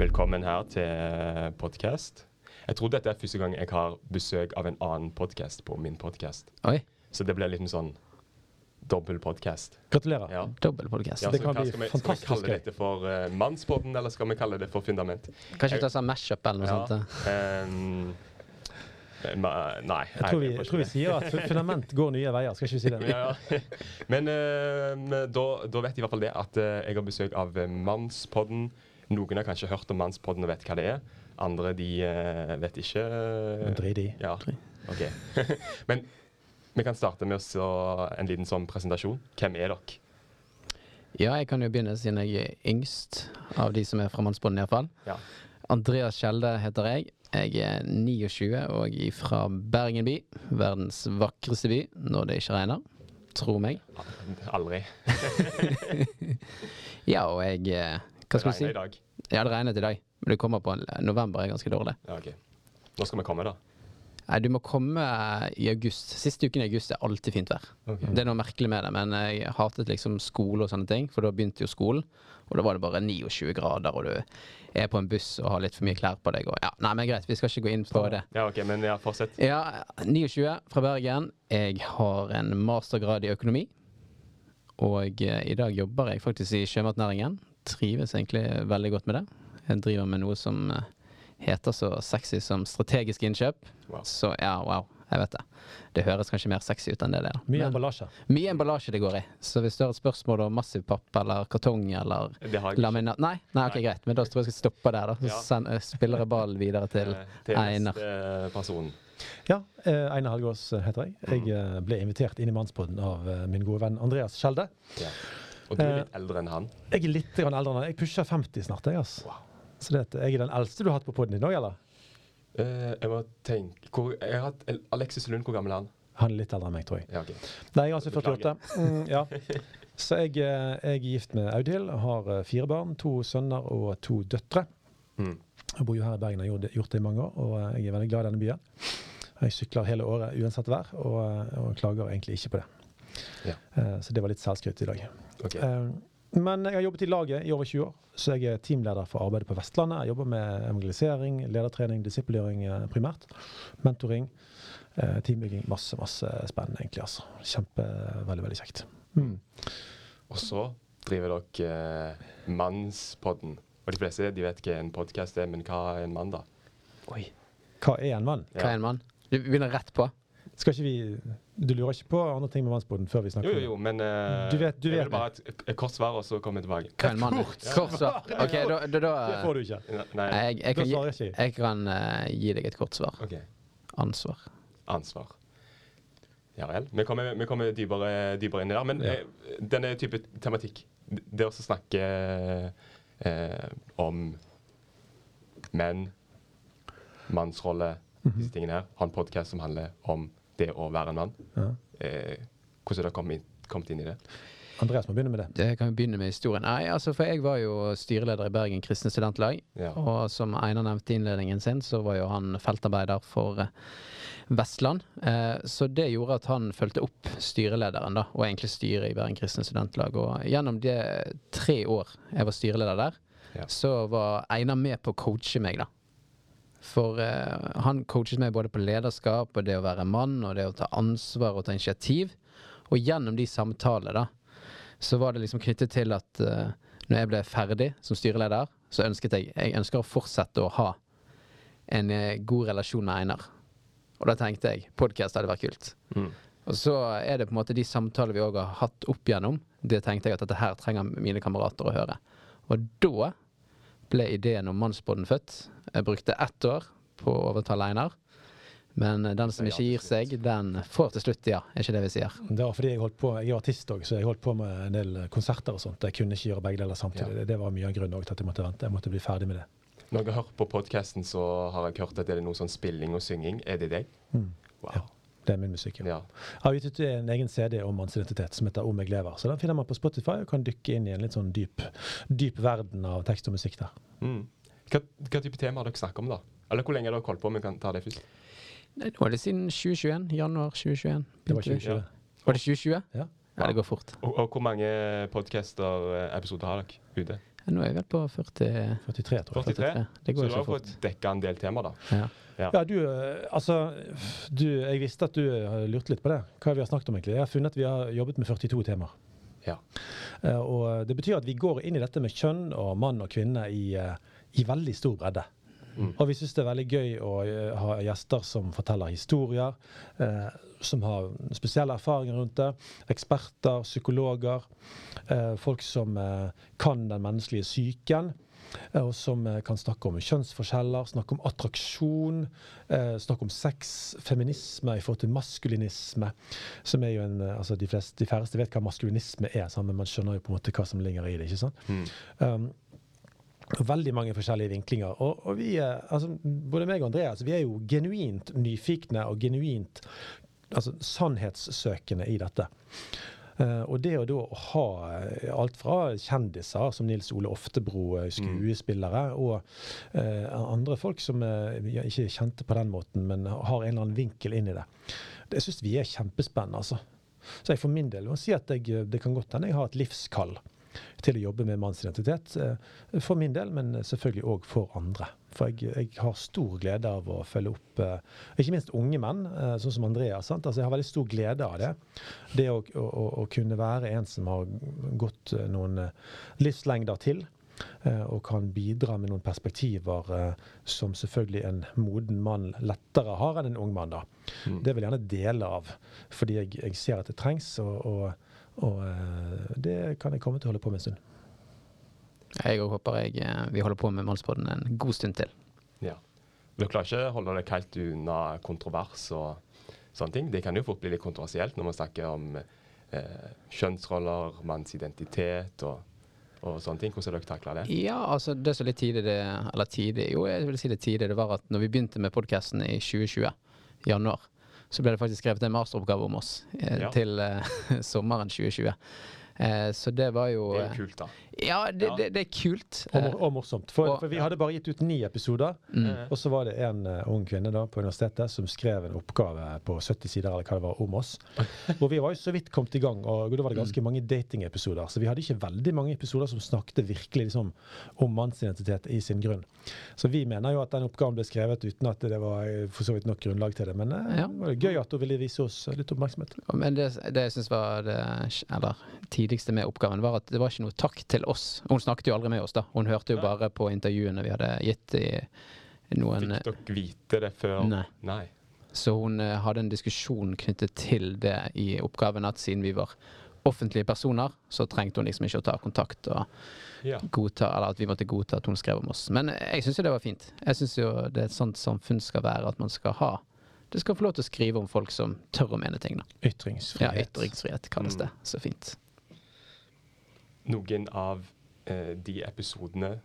Velkommen her til podkast. Jeg tror dette er første gang jeg har besøk av en annen podkast på min podkast. Så det blir litt sånn dobbel podkast. Gratulerer. Ja. Dobbel podcast. Ja, Det kan bli vi, skal vi kalle dette for uh, Mannspodden, eller skal vi kalle det for Fundament? Kanskje vi tar sånn mashup eller noe Ja, sånt? eh? ehm, nei. Jeg tror, vi, jeg tror vi sier at fundament går nye veier. Skal ikke vi si det? ja, ja. Men uh, da, da vet jeg i hvert fall det at uh, jeg har besøk av eh, Mannspodden. Noen har kanskje hørt om Mannspodden og vet hva det er. Andre de uh, vet ikke. Men Drit i. Ja, ok. Men vi kan starte med å en liten sånn presentasjon. Hvem er dere? Ja, jeg kan jo begynne siden jeg er yngst av de som er fra Mannsbånden iallfall. Ja. Andreas Skjelde heter jeg. Jeg er 29 og fra Bergen by. Verdens vakreste by når det ikke regner. Tro meg. Aldri. Ja, og jeg eh, Hva skal si? Regner i dag. Ja, det regnet i dag. Men det kommer på en november er ganske dårlig. Ja, ok. Nå skal vi komme, da. Nei, du må komme i august. Siste uken i august er alltid fint vær. Okay. Det er noe merkelig med det, men jeg hatet liksom skole og sånne ting, for da begynte jo skolen, og da var det bare 29 grader, og du er på en buss og har litt for mye klær på deg, og ja, nei, men greit, vi skal ikke gå inn på det. Ja, ok, men ja, fortsett. Ja, 29 fra Bergen. Jeg har en mastergrad i økonomi, og eh, i dag jobber jeg faktisk i sjømatnæringen. Trives egentlig veldig godt med det. Jeg driver med noe som eh, heter så sexy som strategisk innkjøp. Wow. Så ja, wow. Jeg vet det. Det høres kanskje mer sexy ut enn det det er. Mye emballasje. mye emballasje det går i. Så hvis du har et spørsmål om massivpapp eller kartong eller laminat Nei, nei, ok, Nei. greit. Men da tror jeg jeg skal stoppe der. da Så Ja. send, eh, spiller jeg ballen videre til Eh, til Einar. neste person. Ja, eh, Einar Helgaas heter jeg. Jeg eh, ble invitert inn i Mannspodden av min gode venn Andreas Skjelde. Ja. Og du er Eh, litt eldre enn han. Jeg er litt eldre enn han. Jeg pusher 50 snart. Jeg, altså. Wow. Så det, jeg er den eldste du har hatt på podden din òg, eller? Uh, jeg må tenke hvor, Jeg har hatt Alexis Lund, hvor gammel er han? Han er litt eldre enn meg, tror jeg. Ja, ok. Nei, jeg er altså Beklager. 48. Mm, ja. Så jeg, eh, jeg er gift med Audhild, har fire barn, to sønner og to døtre. Mm. Jeg bor jo her i Bergen og har gjort- det i mange år, og jeg er veldig glad i denne byen. Jeg sykler hele året uansett vær, og, og klager egentlig ikke på det. Ja. Så det var litt selvskryt i dag. Ok. Eh, Men jeg har jobbet i laget i over 20 år, så jeg er teamleder for arbeidet på Vestlandet. Jeg jobber med evangelisering, ledertrening, disippelgjøring eh, primært. Mentoring, eh, teambygging. Masse, masse spennende, egentlig. altså. Kjempe, veldig, veldig kjekt. Mm. Og så driver dere eh, Mannspodden. Og de fleste de vet hva en podkast er, men hva er en mann, da? Oi. Hva er en mann? Hva er en mann? Du begynner rett på. Skal ikke vi Du lurer ikke på andre ting med mannsboden før vi snakker Jo, jo, jo, men uh, Du vet- du jeg vet vil bare ha et, et kort svar, og så kommer jeg tilbake. Kan man? Kort svar. Ok, da, da, da Det får du ikke. Nei, jeg, jeg kan, gi, ikke jeg. jeg kan uh, gi deg et kort svar. OK. Ansvar. Ansvar. Ja vel. Vi kommer, vi kommer dypere, dypere inn i det. Men Ja. eh, denne type tematikk, det å snakke eh, om menn, mannsrolle, Mhm. disse tingene her, har en podkast som handler om det å være en mann. Ja. Eh, hvordan har det kommet, inn- kommet inn i det? Andreas må begynne med det. Det kan vi begynne med historien. Nei, altså For jeg var jo styreleder i Bergen kristne studentlag. Ja. Og som Einar nevnte i innledningen sin, så var jo han feltarbeider for eh, Vestland. Eh, så det gjorde at han fulgte opp styrelederen, da, og egentlig styret i Bergen kristne studentlag. Og gjennom de tre år jeg var styreleder der, Ja. så var Einar med på å coache meg, da. For eh, han coaches meg både på lederskap og det å være mann og det å ta ansvar og ta initiativ. Og gjennom de samtalene, da, så var det liksom knyttet til at eh, når jeg ble ferdig som styreleder, så ønsket jeg Jeg ønsker å fortsette å ha en eh, god relasjon med Einar. Og da tenkte jeg podkast hadde vært kult. Mm. Og så er det på en måte de samtalene vi òg har hatt opp gjennom, Det tenkte jeg at dette her trenger mine kamerater å høre. Og da ble ideen om Mannsbåten født. Jeg brukte ett år på å overtale Einar. Men eh, den som ikke gir seg, den får til slutt ja. Er ikke det vi sier? Det var fordi jeg holdt på, jeg er artist òg, så jeg holdt på med en del konserter og sånt. Jeg kunne ikke gjøre begge deler samtidig. Ja. Det, det var mye av grunnen til at jeg måtte vente. Jeg måtte bli ferdig med det. Når jeg har hørt på podkasten, så har jeg hørt at det er noe sånn spilling og synging. Er det deg? Mm. Wow. Ja. Det er min musikk. Ja. Ja. Jeg har gitt ut en egen CD om mannsidentitet som heter Om jeg lever. Så den finner man på Spotify og kan dykke inn i en litt sånn dyp, dyp verden av tekst og musikk der. Mm. Hva, hva type tema har dere snakket om, da? Eller hvor lenge har dere holdt på? Vi kan ta det først. Nei, Nå er det siden 2021. Januar 2021. Det var begynte vi. 2020. Var det 2020? Ja. Ja, det går fort. Og, og hvor mange podcaster, eh, episoder har dere ute? Nå er jeg vel på 40 43, tror jeg. 43. Det Så går du jo har så fått dekka en del tema, da. Ja. Ja, du, eh, altså du, Jeg visste at du lurte litt på det. Hva vi har snakket om egentlig. Jeg har funnet at vi har jobbet med 42 temaer. Ja. Uh, og det betyr at vi går inn i dette med kjønn og mann og kvinne i, eh, i veldig stor bredde. Mm. Og vi syns det er veldig gøy å eh, ha gjester som forteller historier, eh, som har spesielle erfaringer rundt det. Eksperter, psykologer. Eh, folk som eh, kan den menneskelige psyken. eh, Og som eh, kan snakke om kjønnsforskjeller, snakke om attraksjon, snakke om sex, feminisme i forhold til maskulinisme. Som er jo en, altså de, fleste, de færreste vet hva maskulinisme er, men man skjønner jo på en måte hva som ligger i det. ikke sant? Mm. Um, veldig mange forskjellige vinklinger. Og, og vi, er, altså, både meg og Andreas, vi er jo genuint nyfikne og genuint altså, sannhetssøkende i dette. Uh, og det å da ha eh, alt fra kjendiser som Nils Ole Oftebro, skuespillere, skuespillere, og uh, andre folk som uh, ikke er kjente på den måten, men har en eller annen vinkel inn i det, det syns vi er kjempespennende. altså. Så jeg for min del må si at jeg, det kan godt hende jeg har et livskall til å jobbe med mannsidentitet. eh, For min del, men selvfølgelig òg for andre. For jeg, jeg har stor glede av å følge opp eh, ikke minst unge menn, eh, sånn som Andreas. Sant? Altså, jeg har veldig stor glede av det. Det å, å, å- kunne være en som har gått noen livslengder til. Og kan bidra med noen perspektiver som selvfølgelig en moden mann lettere har enn en ung mann. da. Mm. Det vil jeg gjerne dele av, fordi jeg, jeg ser at det trengs. og, og og eh, det kan jeg komme til å holde på med en stund. Jeg òg håper jeg, eh, vi holder på med Målspodden en god stund til. Ja. Du klarer ikke å holde deg helt unna kontrovers og sånne ting. Det kan jo fort bli litt kontroversielt når man snakker om eh, kjønnsroller, manns identitet og, og sånne ting. Hvordan har dere takla det? Ja, altså det som er litt tidlig, det, eller tidlig, jo jeg vil si det tidlig, det var at når vi begynte med podkasten i 2020, i januar, så ble det faktisk skrevet en masteroppgave om oss eh, Ja. til eh, sommeren 2020. Eh, så det var jo Det er eh, kult, da. Ja, det, Ja. det, det er kult. Og, og morsomt. For, og- for vi hadde bare gitt ut ni episoder. mm. Og så var det en uh, ung kvinne da på universitetet som skrev en oppgave på 70 sider eller hva det var, om oss. og vi var jo så vidt kommet i gang, og da var det ganske mange datingepisoder. Så vi hadde ikke veldig mange episoder som snakket virkelig liksom, om mannsidentitet i sin grunn. Så vi mener jo at den oppgaven ble skrevet uten at det var eh, for så vidt nok grunnlag til det. Men uh, Ja. det var gøy at hun ville vise oss litt oppmerksomhet. Men det, det jeg syns var det eller, tidligste med oppgaven, var at det var ikke noe takk til oss. Hun snakket jo aldri med oss, da. Hun hørte jo bare på intervjuene vi hadde gitt i noen Fikk dere vite det før? Nei. Nei. Så hun uh, hadde en diskusjon knyttet til det i oppgaven, at siden vi var offentlige personer, så trengte hun liksom ikke å ta kontakt og Ja. godta, eller at vi måtte godta at hun skrev om oss. Men eh, jeg syns jo det var fint. Jeg syns jo det er et sånt samfunn skal være, at man skal ha Det skal få lov til å skrive om folk som tør å mene ting, da. Ja, Ytringsfrihet. ytringsfrihet kalles det. Så fint. Noen av eh, de episodene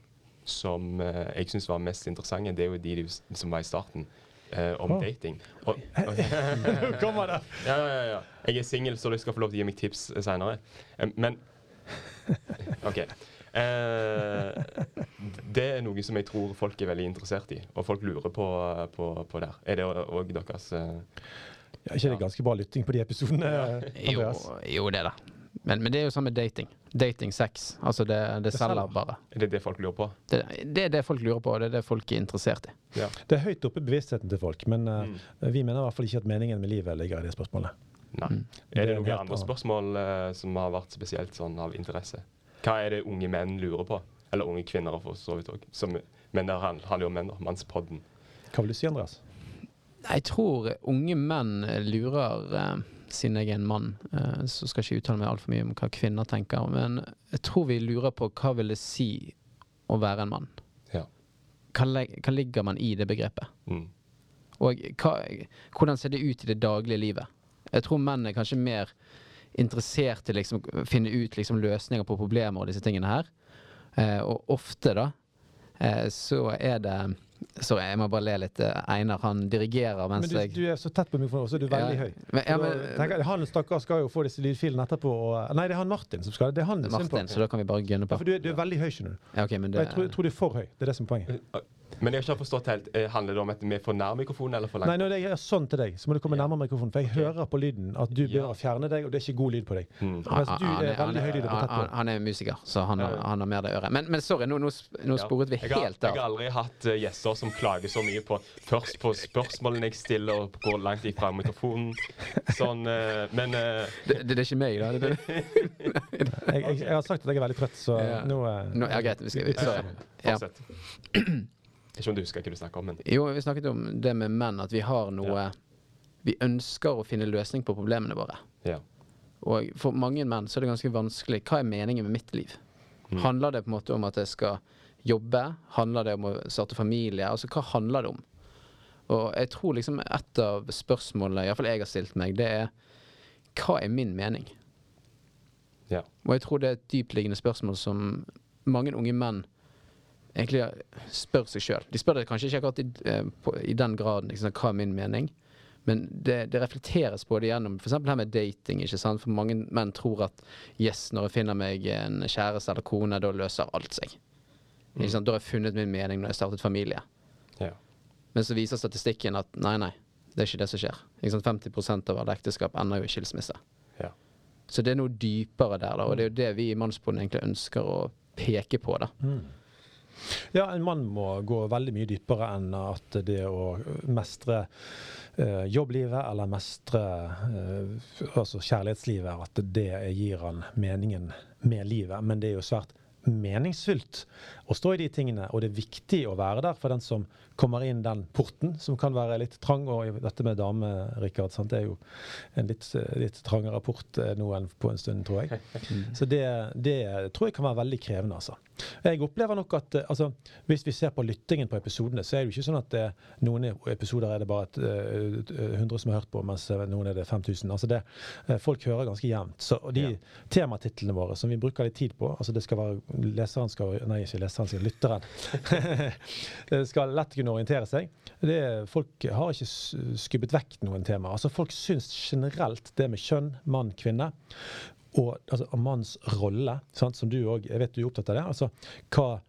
som eh, jeg syns var mest interessante, det er jo de du- som var i starten. eh, om oh. dating. Og, og, Kommer det! ja, ja, ja. Jeg er singel, så dere skal få lov til å gi meg tips seinere. men OK. Eh, det er noe som jeg tror folk er veldig interessert i, og folk lurer på, på, på der. Er det òg deres eh, Ja, ikke det ganske bra lytting på de episodene, Jo, Andreas? jo det, da. Men, men det er jo sånn med dating. Dating sex. Altså, det, det Det selger bare. Er det det folk lurer på? Det, det er det folk lurer på, og det er det folk er interessert i. Ja. Det er høyt oppe i bevisstheten til folk, men Mm. vi mener i hvert fall ikke at meningen med livet ligger i det spørsmålet. Nei. Mm. Er Det det noen andre annet. spørsmål uh, som har vært spesielt sånn av interesse? Hva er det unge menn lurer på? Eller unge kvinner, for så vidt òg. Men det han- handler jo om menn, da. Mannspodden. Hva vil du si, Andreas? Jeg tror unge menn lurer eh, Siden jeg er en mann, eh, så skal jeg ikke uttale meg altfor mye om hva kvinner tenker. Men jeg tror vi lurer på hva vil det si å være en mann? Ja. Hva, hva ligger man i det begrepet? Mm. Og hva, hvordan ser det ut i det daglige livet? Jeg tror menn er kanskje mer interessert i liksom å finne ut liksom løsninger på problemer og disse tingene her. Eh, og ofte, da, eh, så er det Så jeg må bare le litt. eh, Einar han dirigerer Men mens du, jeg du er så tett på mikrofonen, og så er du veldig Ja, høy. Men, ja, men, da men, tenker han stakkar skal jo få disse lydfilene etterpå. Og, nei, det er han Martin som skal det. Er han på. Martin, så da kan vi bare gunne Ja, for du, du er veldig høy, skjønner du. Ja, ok, men Og det, jeg tror, tror du er for høy. Det er det som er poenget. Men jeg har ikke forstått helt. eh, Handler det om at vi er for nær mikrofonen eller for langt? Nei, når jeg gjør sånn til deg, så må du komme Ja. nærmere mikrofonen. For jeg hører på lyden at du begynner Ja. å fjerne deg, og det er ikke god lyd på deg. Mm. Mens du Han- er han veldig er musiker, så han, har- han har mer det øret. Men, men sorry, nå, nå, nå sporet vi helt har, helt Jeg har aldri hatt uh, gjester som klager så mye på Først på spørsmålene jeg stiller, og går langt ifra mikrofonen. Sånn, uh, men uh, Det, det, er ikke meg, da. Det, det, Jeg, jeg, jeg har sagt at jeg er veldig trøtt, så Ja. nå nå, ja, greit. Vi skal, vi, sorry. Ja. Ikke om du husker hva du snakket om, men Jo, vi snakket om det med menn, at vi har noe Ja. Vi ønsker å finne løsning på problemene våre. ja. Og for mange menn så er det ganske vanskelig. Hva er meningen med mitt liv? Mm. Handler det på en måte om at jeg skal jobbe? Handler det om å starte familie? Altså, hva handler det om? Og jeg tror liksom et av spørsmålene iallfall jeg har stilt meg, det er hva er min mening? Ja. Og jeg tror det er et dyptliggende spørsmål som mange unge menn egentlig spør seg sjøl. De spør det kanskje ikke akkurat i, eh, på, i den graden liksom, hva er min mening, men det, det reflekteres på det gjennom f.eks. her med dating. ikke sant? For mange menn tror at yes, når jeg finner meg en kjæreste eller kone, da løser alt seg. Sant? Da har jeg funnet min mening når jeg startet familie. ja. Men så viser statistikken at nei, nei, det er ikke det som skjer. Ikke sant? 50% av alle ekteskap ender jo i skilsmisse. Ja. Så det er noe dypere der, da, og det er jo det vi i Mannsboden egentlig ønsker å peke på. da. Ja, en mann må gå veldig mye dypere enn at det å mestre eh, jobblivet eller mestre eh, altså kjærlighetslivet, at det gir han meningen med livet. Men det er jo svært meningsfylt å stå i de tingene, og det er viktig å være der for den som kommer inn den porten, som kan være litt trang. Og dette med dame, Rikard, det er jo en litt, litt trangere port eh, nå enn på en stund, tror jeg. Så det, det tror jeg kan være veldig krevende, altså. Jeg opplever nok at eh, altså, hvis vi ser på lyttingen på episodene, så er det jo ikke sånn at det, noen episoder er det bare et, eh, 100 som har hørt på, mens noen er det 5000. Altså det, eh, folk hører ganske jevnt. Så de Ja. tematitlene våre som vi bruker litt tid på, altså det skal være leseren skal, Nei, ikke leseren, sier lytteren. Det skal lett kunne orientere seg. Det, folk har ikke skubbet vekk noen tema. Altså Folk syns generelt det med kjønn, mann, kvinne og altså, manns rolle, sant, som du òg Jeg vet du er opptatt av det. Altså, hva,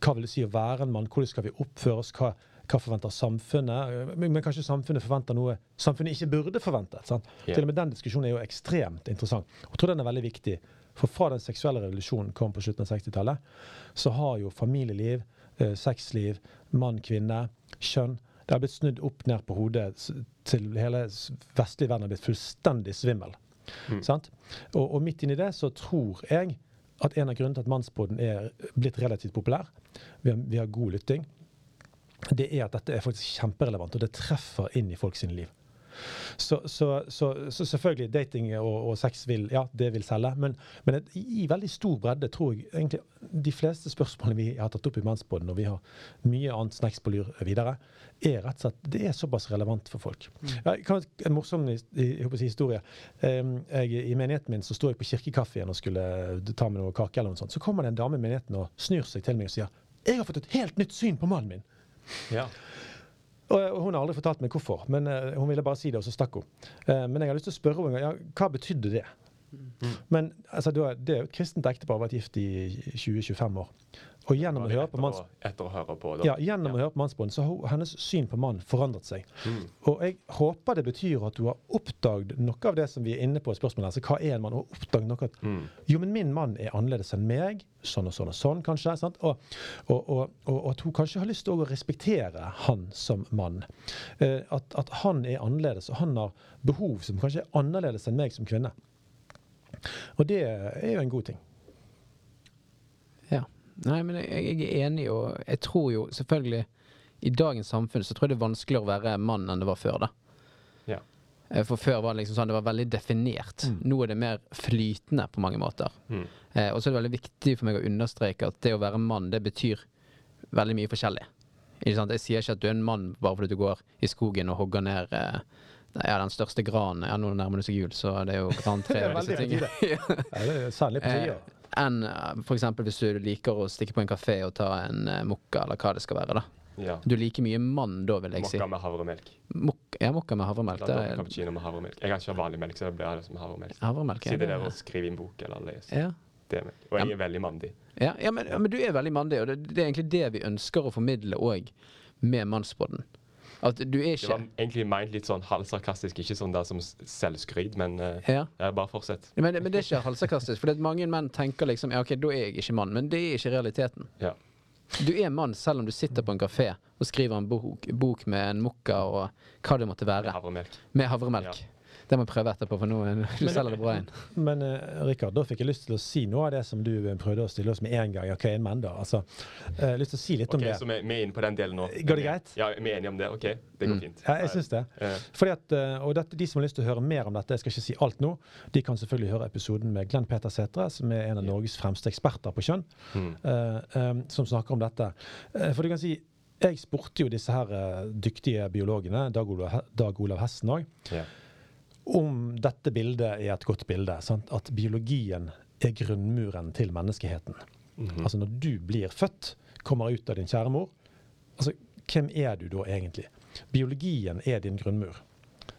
hva vil det si å være en mann? Hvordan skal vi oppføre oss? Hva, hva forventer samfunnet? Men, kanskje samfunnet forventer noe samfunnet ikke burde forventet. Sant? Yeah. Til og med den diskusjonen er jo ekstremt interessant. Og jeg tror den er veldig viktig. For fra den seksuelle revolusjonen kom på slutten av 60-tallet, så har jo familieliv, eh, sexliv, mann, kvinne, kjønn Det har blitt snudd opp ned på hodet til hele vestlige verden har blitt fullstendig svimmel. Mm. Og, og midt inni det så tror jeg at en av grunnene til at Mannsboden er blitt relativt populær, vi har, vi har god lytting, det er at dette er faktisk kjemperelevant, og det treffer inn i folk sine liv. Så, så, så, så selvfølgelig, dating og, og sex vil, ja, det vil selge, men, men et, i veldig stor bredde tror jeg egentlig de fleste spørsmålene vi har tatt opp i Mannspodden, og vi har mye annet snacks på lur videre, er rett og slett det er såpass relevant for folk. Ja, jeg kan, en morsom jeg historie. Jeg, I menigheten min så sto jeg på kirkekaffen og skulle ta med noe kake, eller noe sånt. Så kommer det en dame i menigheten og snur seg til meg og sier jeg har fått et helt nytt syn på mannen min. Ja. Og og hun har aldri fortalt meg hvorfor, men eh, hun ville bare si det, og så stakk hun. Eh, men jeg har lyst til å spørre henne ja, hva betydde det? Men altså, det er jo et kristent ektepar, har vært gift i 20-25 år. Og gjennom å høre på manns... å, høre på. Ja, gjennom å høre på Mannsbånd så har hennes syn på mann forandret seg. Mm. Og jeg håper det betyr at du har oppdaget noe av det som vi er inne på i spørsmålet. Altså hva er en mann? Og oppdaget noe at Mm. jo, men min mann er annerledes enn meg. Sånn og sånn og sånn, kanskje. Og, og, og at hun kanskje har lyst til å respektere han som mann. Eh, at, at han er annerledes, og han har behov som kanskje er annerledes enn meg som kvinne. Og det er jo en god ting. Nei, men jeg, jeg er enig, og jeg tror jo selvfølgelig I dagens samfunn så tror jeg det er vanskeligere å være mann enn det var før, da. Ja. Eh, For før var det liksom sånn, det var veldig definert. Mm. Nå er det mer flytende på mange måter. Mm. Eh, og så er det veldig viktig for meg å understreke at det å være mann, det betyr veldig mye forskjellig. Ikke sant? Jeg sier ikke at du er en mann bare fordi du går i skogen og hogger ned eh, ja, den største granen. Ja, nå nærmer det seg jul, så det er jo grantre og disse tingene. Ja. Ja, det er særlig på tida. Eh, enn f.eks. for eksempel hvis du liker å stikke på en kafé og ta en uh, mokka, eller hva det skal være. da. ja. Du liker mye mann da, vil jeg si. Mokka med havremelk. Mok ja, mokka med havremelk. Da da, cappuccino med havremelk. Jeg kan ikke ha vanlig melk, så det blir det som havremelk. havremelk. ja, Sitte der er- og skrive i en bok eller lese. Ja. Det. Og jeg er veldig mandig. Ja, ja, men, men du er veldig mandig, og det, det er egentlig det vi ønsker å formidle òg med Mannspodden. At du er Det var egentlig ment litt sånn halvsarkastisk, ikke sånn der som selvskryt, men uh, Ja. ja, bare fortsett. Men, men det er ikke halvsarkastisk, for mange menn tenker liksom Ja, OK, da er jeg ikke mann. Men det er ikke realiteten. Ja. Du er mann selv om du sitter på en kafé og skriver en bok, bok med en mokka og hva det måtte være, Havremelk. med havremelk. Det må jeg prøve etterpå, for nå du selger det bra inn. Men uh, Rikard, da fikk jeg lyst til å si noe av det som du eh, prøvde å stille oss med en gang. Ok, hva er en menn, da? Altså, uh, lyst til å si litt om Ok, det. Så vi, vi er inne på den delen nå. Går det greit? Ja, vi er enige om det. OK, det går Mm. fint. Ja, jeg syns det. Ja. Fordi at, og dette, De som har lyst til å høre mer om dette, jeg skal ikke si alt nå, de kan selvfølgelig høre episoden med Glenn Peter Sætre, som er en av Norges fremste eksperter på kjønn, mm. uh, um, som snakker om dette. For du kan si, Jeg spurte jo disse her dyktige biologene, Dag Olav, Dag Olav Hessen òg, Ja. Om dette bildet er et godt bilde. Sant? At biologien er grunnmuren til menneskeheten. Mhm. Altså når du blir født, kommer ut av din kjære mor, altså hvem er du da egentlig? Biologien er din grunnmur.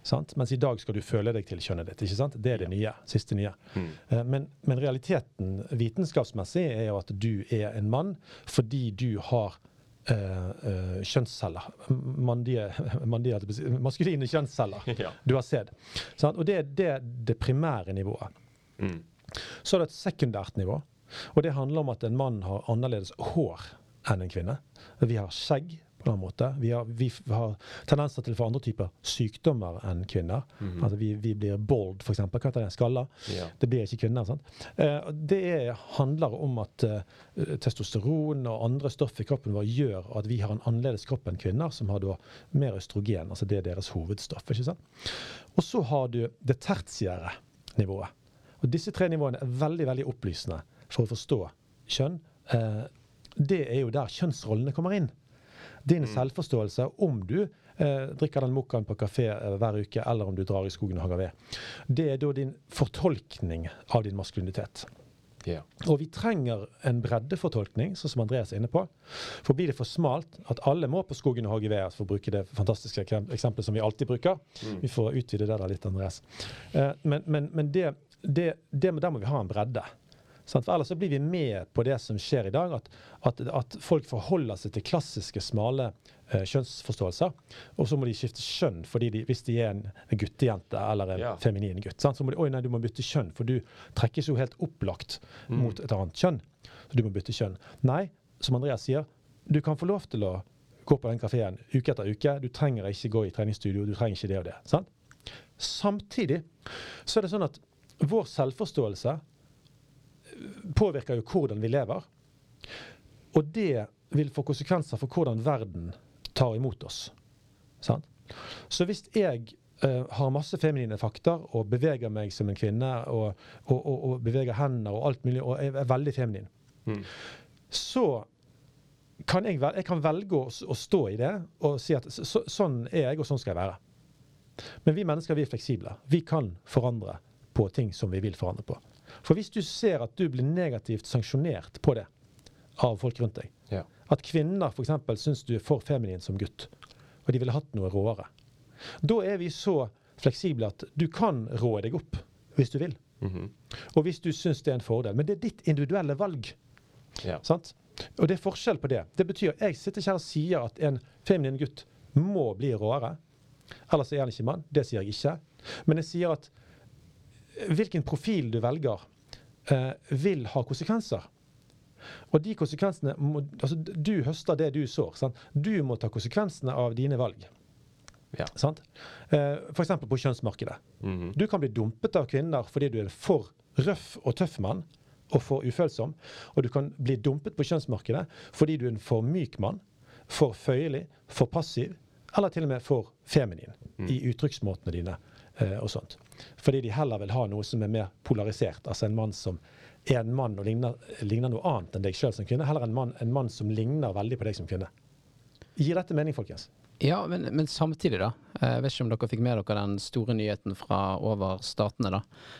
Sant? Mens i dag skal du føle deg til kjønnet ditt. ikke sant? Det er det nye. Siste nye. Mm. Eh, Men, men realiteten vitenskapsmessig er jo at du er en mann fordi du har eh, eh, kjønnsceller. Mandige, mandige, maskuline kjønnsceller. ja. Du har sett. Sånn? Og det er det, det primære nivået. Mm. Så er det et sekundært nivå. Og det handler om at en mann har annerledes hår enn en kvinne. Vi har skjegg på en måte. Vi har, vi har tendenser til å få andre typer sykdommer enn kvinner. Mhm. Altså vi, vi blir bold, f.eks. Hva heter det? Skalla. ja. Det blir ikke kvinner. sant? Eh, det er, handler om at eh, testosteron og andre stoff i kroppen vår gjør at vi har en annerledes kropp enn kvinner, som har da mer østrogen. altså Det er deres hovedstoff. ikke sant? Og så har du det tertiære nivået. Og Disse tre nivåene er veldig veldig opplysende for å forstå kjønn. Eh, det er jo der kjønnsrollene kommer inn. Din selvforståelse om du eh, drikker den mokkaen på kafé eh, hver uke, eller om du drar i skogen og hogger ved. Det er da din fortolkning av din maskulinitet. Yeah. Og vi trenger en breddefortolkning, sånn som Andreas er inne på. For blir det for smalt at alle må på skogen og hogge ved, for å bruke det fantastiske eksempelet som vi alltid bruker Mm. Vi får utvide det der litt, Andreas. Eh, men men, men det, det, det, der må vi ha en bredde. Sant? For ellers så blir vi med på det som skjer i dag, at, at, at folk forholder seg til klassiske, smale eh, kjønnsforståelser. Og så må de skifte kjønn fordi de, hvis de er en, en guttejente eller en Ja. feminin gutt. Sant? Så må de, Oi, nei, du må bytte kjønn, for du trekkes jo helt opplagt Mm. mot et annet kjønn. Så du må bytte kjønn. Nei, som Andreas sier, du kan få lov til å gå på den kafeen uke etter uke. Du trenger ikke gå i treningsstudio, du trenger ikke det og det. Sant? Samtidig så er det sånn at vår selvforståelse påvirker jo hvordan vi lever. Og det vil få konsekvenser for hvordan verden tar imot oss. Sant? Så hvis jeg uh, har masse feminine fakter og beveger meg som en kvinne og, og, og, og beveger hender og alt mulig, og er, er veldig feminin, Mm. så kan jeg, vel, jeg kan velge å, å stå i det og si at så, sånn er jeg, og sånn skal jeg være. Men vi mennesker vi er fleksible. Vi kan forandre på ting som vi vil forandre på. For hvis du ser at du blir negativt sanksjonert på det av folk rundt deg, Ja. at kvinner f.eks. syns du er for feminin som gutt, og de ville hatt noe råere, da er vi så fleksible at du kan rå deg opp hvis du vil. Mhm. Og hvis du syns det er en fordel. Men det er ditt individuelle valg. ja. Sant? Og det er forskjell på det. Det betyr jeg sitter ikke her og sier at en feminin gutt må bli råere. Ellers er han ikke mann. Det sier jeg ikke. Men jeg sier at hvilken profil du velger, eh, vil ha konsekvenser. Og de konsekvensene må, altså Du høster det du sår. Sant? Du må ta konsekvensene av dine valg. Ja. Sant? Eh, F.eks. på kjønnsmarkedet. Mhm. Du kan bli dumpet av kvinner fordi du er for røff og tøff mann og for ufølsom. Og du kan bli dumpet på kjønnsmarkedet fordi du er en for myk mann, for føyelig, for passiv, eller til og med for feminin i uttrykksmåtene dine eh, og sånt. Fordi de heller vil ha noe som er mer polarisert. Altså en mann som er en mann og ligner, ligner noe annet enn deg sjøl som kvinne. Heller en mann, en mann som ligner veldig på deg som kvinne. Gir dette mening, folkens? Ja, men, men samtidig, da. eh, Jeg vet ikke om dere fikk med dere den store nyheten fra over statene, da.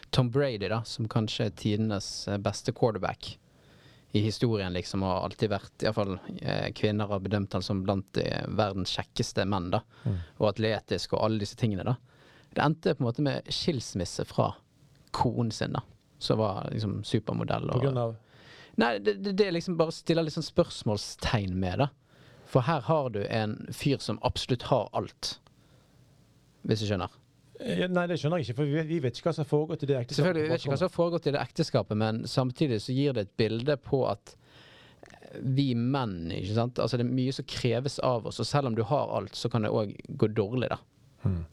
Tom Brady, da, som kanskje er tidenes eh, beste quarterback i historien, liksom, har alltid vært Iallfall eh, kvinner har bedømt han som blant de verdens kjekkeste menn, da. Og atletisk og alle disse tingene, da. Det endte på en måte med skilsmisse fra konen sin, da. som var liksom supermodell. På grunn av nei, det, det, det liksom bare stiller litt sånn spørsmålstegn med det. For her har du en fyr som absolutt har alt. Hvis du skjønner. Nei, det skjønner jeg ikke, for vi vet, vi vet ikke hva som har foregått i det ekteskapet. Selvfølgelig, Vi vet ikke hva som har foregått i det ekteskapet, men samtidig så gir det et bilde på at vi menn ikke sant? Altså Det er mye som kreves av oss, og selv om du har alt, så kan det òg gå dårlig, da. Mm.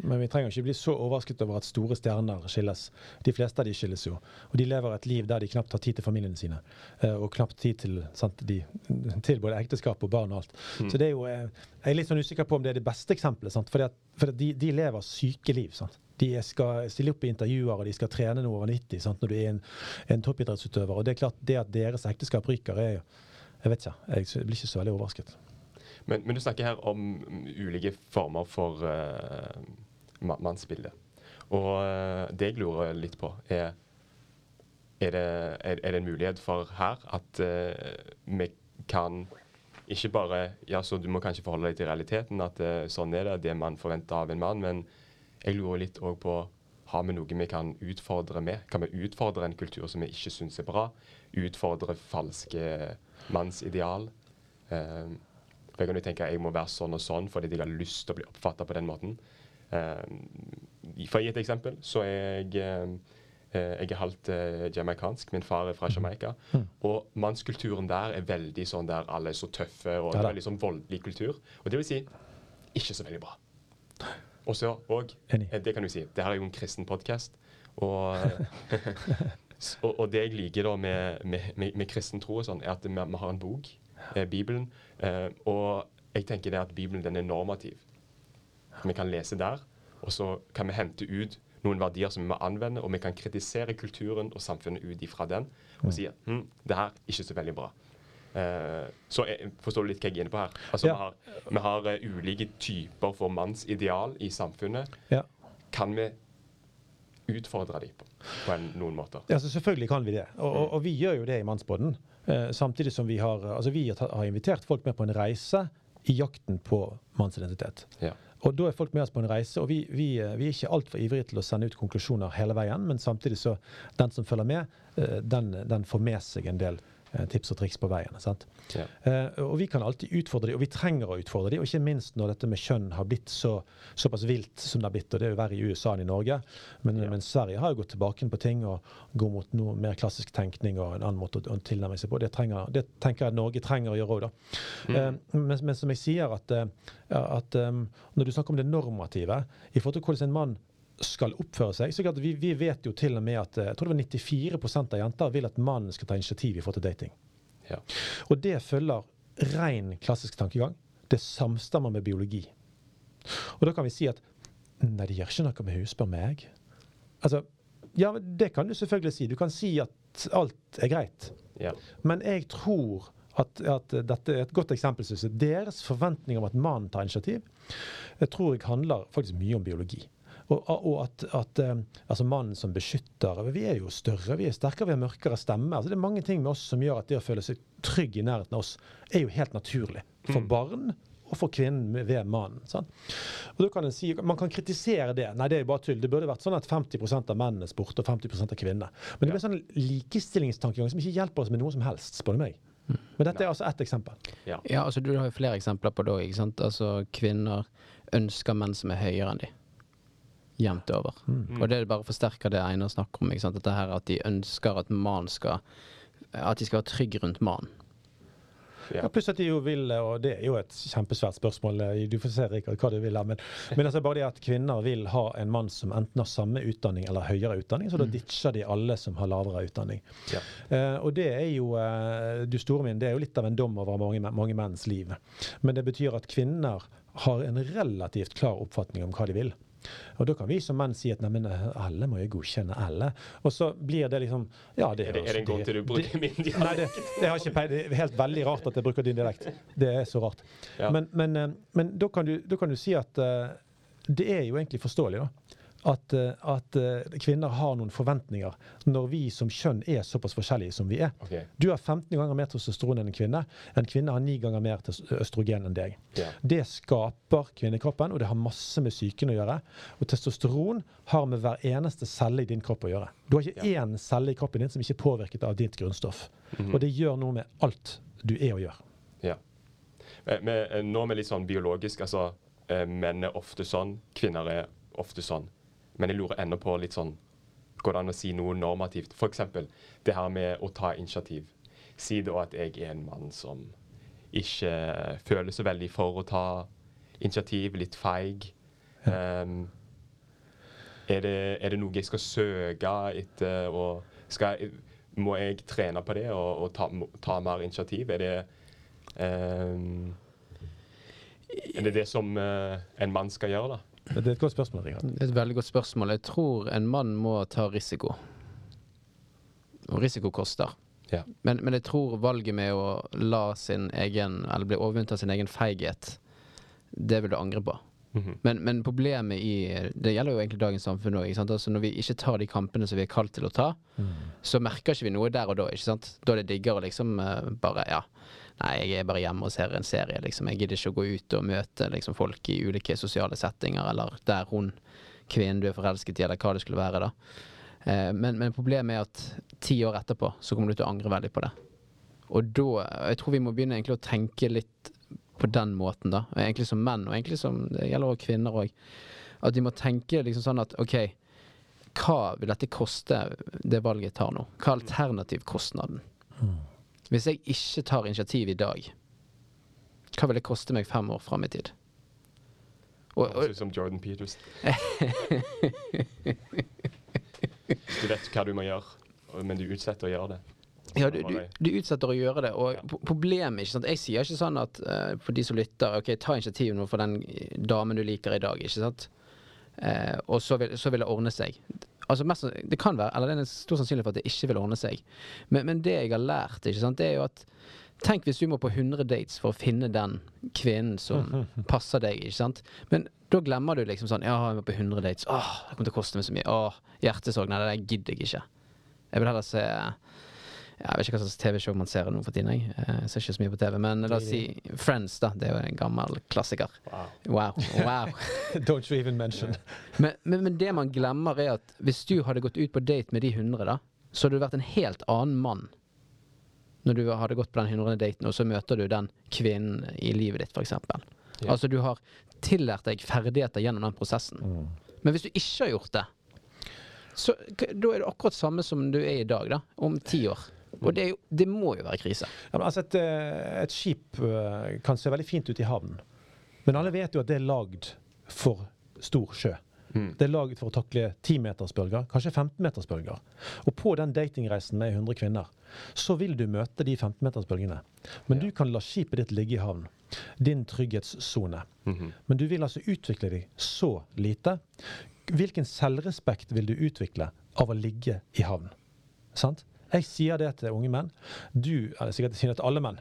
Men vi trenger ikke bli så overrasket over at store stjerner skilles. De fleste av de skilles jo. Og de lever et liv der de knapt har tid til familiene sine. eh, Og knapt tid til, sant, de, til både ekteskap og barn og alt. Mm. Så det er jo eh, Jeg er litt sånn usikker på om det er det beste eksempelet. Sant? Fordi at, at de, de lever syke liv. Sant? De skal stille opp i intervjuer, og de skal trene noe over 90 sant? når du er en, en toppidrettsutøver. Og det er klart, det at deres ekteskap ryker, er jo Jeg vet ikke. Jeg blir ikke så veldig overrasket. Men, men du snakker her om mm, ulike former for uh, mannsbilde. Og uh, det jeg lurer litt på, er er det, er, er det en mulighet for her at uh, vi kan ikke bare Ja, så du må kanskje forholde deg til realiteten, at uh, sånn er det, det man forventer av en mann, men jeg lurer litt òg på har vi noe vi kan utfordre med? Kan vi utfordre en kultur som vi ikke syns er bra? Utfordre falske mannsideal? Eh, for jeg kan jo tenke at jeg må være sånn og sånn fordi jeg har lyst til å bli oppfatta på den måten. Uh, for å gi et eksempel, så er jeg uh, jeg er halvt uh, jamaicansk. Min far er fra Jamaica. Mm. Og mannskulturen der er veldig sånn der alle er så tøffe, og Ja er veldig sånn voldelig kultur. Og det vil si ikke så veldig bra. Og så, og eh, det kan du si, det her er jo en kristen podkast, og, og, og det jeg liker da med, med, med, med kristen tro, og sånn, er at vi, vi har en bok, eh, Bibelen, eh, og jeg tenker det at Bibelen den er normativ. Vi kan lese der, og så kan vi hente ut noen verdier som vi må anvende, og vi kan kritisere kulturen og samfunnet ut ifra den og si at hm, det her er ikke så veldig bra. Uh, så jeg, forstår du litt hva jeg er inne på her? Altså, Ja. Vi har, vi har uh, ulike typer for mannsideal i samfunnet. Ja. Kan vi utfordre dem på, på en, noen måter? Ja, så selvfølgelig kan vi det. Og, og, og vi gjør jo det i Mannsbåten. Eh, samtidig som vi har, altså vi har, invitert folk med på en reise i jakten på mannsidentitet. Ja. Og da er folk med oss på en reise, og vi, vi, eh, vi er ikke altfor ivrige til å sende ut konklusjoner hele veien, men samtidig så den som følger med, eh, den, den får med seg en del eh, tips og triks på veien. Sant? Ja. Eh, og vi kan alltid utfordre dem, og vi trenger å utfordre dem. Og ikke minst når dette med kjønn har blitt så, såpass vilt som det har blitt. Og det er jo verre i USA enn i Norge. Men, Ja. men Sverige har jo gått tilbake på ting og går mot noe mer klassisk tenkning og en annen måte å, å tilnærme seg på. Det, trenger, det tenker jeg Norge trenger å gjøre òg, da. Eh, men, men som jeg sier, at, eh, at um, når du snakker om det normative i forhold til hvordan en mann skal oppføre seg, så vi, vi vet jo til og med at eh, jeg tror det var 94% av jenter vil at mannen skal ta initiativ i forhold til dating. Ja. Og det følger ren klassisk tankegang. Det samstemmer med biologi. Og da kan vi si at nei, det gjør ikke noe med hun spør meg. Altså, ja, det kan du selvfølgelig si. Du kan si at alt er greit. Ja. Men jeg tror at, at dette er et godt eksempel. synes jeg. Deres forventning om at mannen tar initiativ, jeg tror jeg handler faktisk mye om biologi. Og, og at, at eh, altså mannen som beskytter Vi er jo større, vi er sterkere, vi har mørkere stemme. Altså det er mange ting med oss som gjør at det å føle seg trygg i nærheten av oss, er jo helt naturlig. For Mm. barn og for kvinnen ved mannen. Sant? Og da kan en si, Man kan kritisere det. Nei, det er jo bare tull. Det burde vært sånn at 50% av mennene spurte, og 50% av kvinnene. Men det blir sånn likestillingstankegang som ikke hjelper oss med noe som helst, spør du meg. Men dette er altså ett eksempel. Ja. Ja, altså Du har jo flere eksempler på det òg. Altså, kvinner ønsker menn som er høyere enn de. Jevnt over. Mm. Og det bare forsterker det Einar snakker om. ikke sant? Dette her At de ønsker at man skal At de skal være trygge rundt mannen. Ja. Ja, pluss at de jo vil, og det er jo et kjempesvært spørsmål, eh, du får se Rikard, hva du vil ha, men, men altså bare det at kvinner vil ha en mann som enten har samme utdanning eller høyere utdanning, så da ditcher de alle som har lavere utdanning. Ja. Eh, og det er jo, eh, du store min, det er jo litt av en dom over mange, mange menns liv. Men det betyr at kvinner har en relativt klar oppfatning om hva de vil. Og da kan vi som menn si at nei, men eh, alle må jo godkjenne alle. Og så blir det liksom Ja, det Er det, er det en grunn til du bruker min dialekt? Nei, det, det, har ikke peil. Det er helt veldig rart at jeg bruker din dialekt. Det er så rart. Ja. Men, men, eh, men da, kan du, da kan du si at uh, det er jo egentlig forståelig, da. At, eh, at eh, kvinner har noen forventninger når vi som kjønn er såpass forskjellige som vi er. Okay. Du har 15 ganger mer testosteron enn en kvinne. En kvinne har 9 ganger mer østrogen enn deg. Yeah. Det skaper kvinnekroppen, og det har masse med psyken å gjøre. Og testosteron har med hver eneste celle i din kropp å gjøre. Du har ikke én celle i kroppen din som ikke er påvirket av ditt grunnstoff. Mhm. Og det gjør noe med alt du er og gjør. Ja. Yeah. Eh, nå er vi litt sånn biologisk. altså Menn er ofte sånn, kvinner er ofte sånn. Men jeg lurer ennå på litt sånn Går det an å si noe normativt? F.eks. det her med å ta initiativ. Si da at jeg er en mann som ikke føler så veldig for å ta initiativ, litt feig. Um, er, det, er det noe jeg skal søke etter? Og skal jeg, må jeg trene på det og, og ta, ta mer initiativ? Er det um, Er det det som uh, en mann skal gjøre, da? Det er et godt spørsmål, Rikard. Det er et veldig godt spørsmål. Jeg tror en mann må ta risiko. Og risiko koster. Ja. Men, men jeg tror valget med å la sin egen, eller bli overvunnet av sin egen feighet, det vil du angre på. Mhm. Men, men problemet i Det gjelder jo egentlig dagens samfunn òg. Altså når vi ikke tar de kampene som vi er kalt til å ta, så merker ikke vi noe der og da. ikke sant? Da er det diggere liksom eh, bare Ja, nei, jeg er bare hjemme og ser en serie, liksom. Jeg gidder ikke å gå ut og møte liksom, folk i ulike sosiale settinger, eller der hun kvinnen du er forelsket i, eller hva det skulle være, da. Eh, men, men problemet er at ti år etterpå så kommer du til å angre veldig på det. Og da Jeg tror vi må begynne egentlig å tenke litt på den måten, da. Egentlig som menn, og egentlig som Det gjelder også kvinner òg. At de må tenke liksom sånn at OK, hva vil dette koste, det valget jeg tar nå? Hva er alternativkostnaden? Hvis jeg ikke tar initiativ i dag, hva vil det koste meg fem år fram i tid? Og, og, som Jordan Peters. du vet hva du må gjøre, men du utsetter å gjøre det. ja, du, du, du utsetter å gjøre det. Og ja. problemet ikke sant? Jeg sier ikke sånn at uh, for de som lytter, OK, ta initiativ nå for den damen du liker i dag, ikke sant? Uh, og så vil, så vil det ordne seg. Altså mest, det kan være, eller det er stor sannsynlighet for at det ikke vil ordne seg. Men, men det jeg har lært, ikke sant, det er jo at Tenk hvis du må på 100 dates for å finne den kvinnen som passer deg. ikke sant? Men da glemmer du liksom sånn Ja, jeg må på 100 dates. Åh, det kommer til å koste meg så mye. Åh, hjertesorg. Nei, det gidder jeg ikke. Jeg vil heller se Jeg vet ikke hva slags TV-show man ser nå for tiden. Jeg. jeg ser ikke så mye på TV. Men la oss si Friends, da. Det er jo en gammel klassiker. Wow. Wow. wow. Don't you even mention. Men, men, men det man glemmer, er at hvis du hadde gått ut på date med de 100, da, så hadde du vært en helt annen mann når du hadde gått på den 100. daten, og så møter du den kvinnen i livet ditt, f.eks. Yeah. Altså, du har tillært deg ferdigheter gjennom den prosessen. Men hvis du ikke har gjort det, så da er det akkurat samme som du er i dag, da. Om ti år. Og det, jo, det må jo være krise. Ja, altså et, eh, et skip eh, kan se veldig fint ut i havnen, men alle vet jo at det er lagd for stor sjø. Mm. Det er laget for å takle 10-metersbølger, kanskje 15-metersbølger. Og på den datingreisen med 100 kvinner, så vil du møte de 15-metersbølgene. Men Ja. du kan la skipet ditt ligge i havn. Din trygghetssone. Mhm. Men du vil altså utvikle deg så lite. Hvilken selvrespekt vil du utvikle av å ligge i havn? Sant? Jeg sier det til unge menn. Du, eller sikkert jeg sier det til alle menn.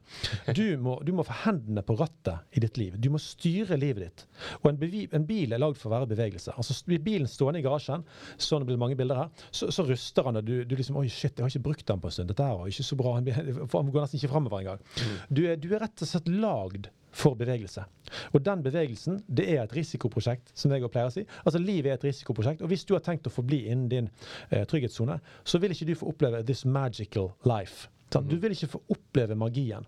Du må, du må få hendene på rattet i ditt liv. Du må styre livet ditt. Og en, en bil er lagd for å være i bevegelse. Altså Blir bilen stående i garasjen, sånn det blir mange bilder her, så, så ruster han, og du, du liksom Oi, shit, jeg har ikke brukt den på en stund. Dette her var ikke så bra. Han Han går nesten ikke framover engang. Du, er- du er rett og slett lagd for bevegelse. Og den bevegelsen, det er et risikoprosjekt, som jeg pleier å si. Altså Livet er et risikoprosjekt. Og hvis du har tenkt å forbli innen din eh, trygghetssone, så vil ikke du få oppleve this magical life. Du vil ikke få oppleve magien.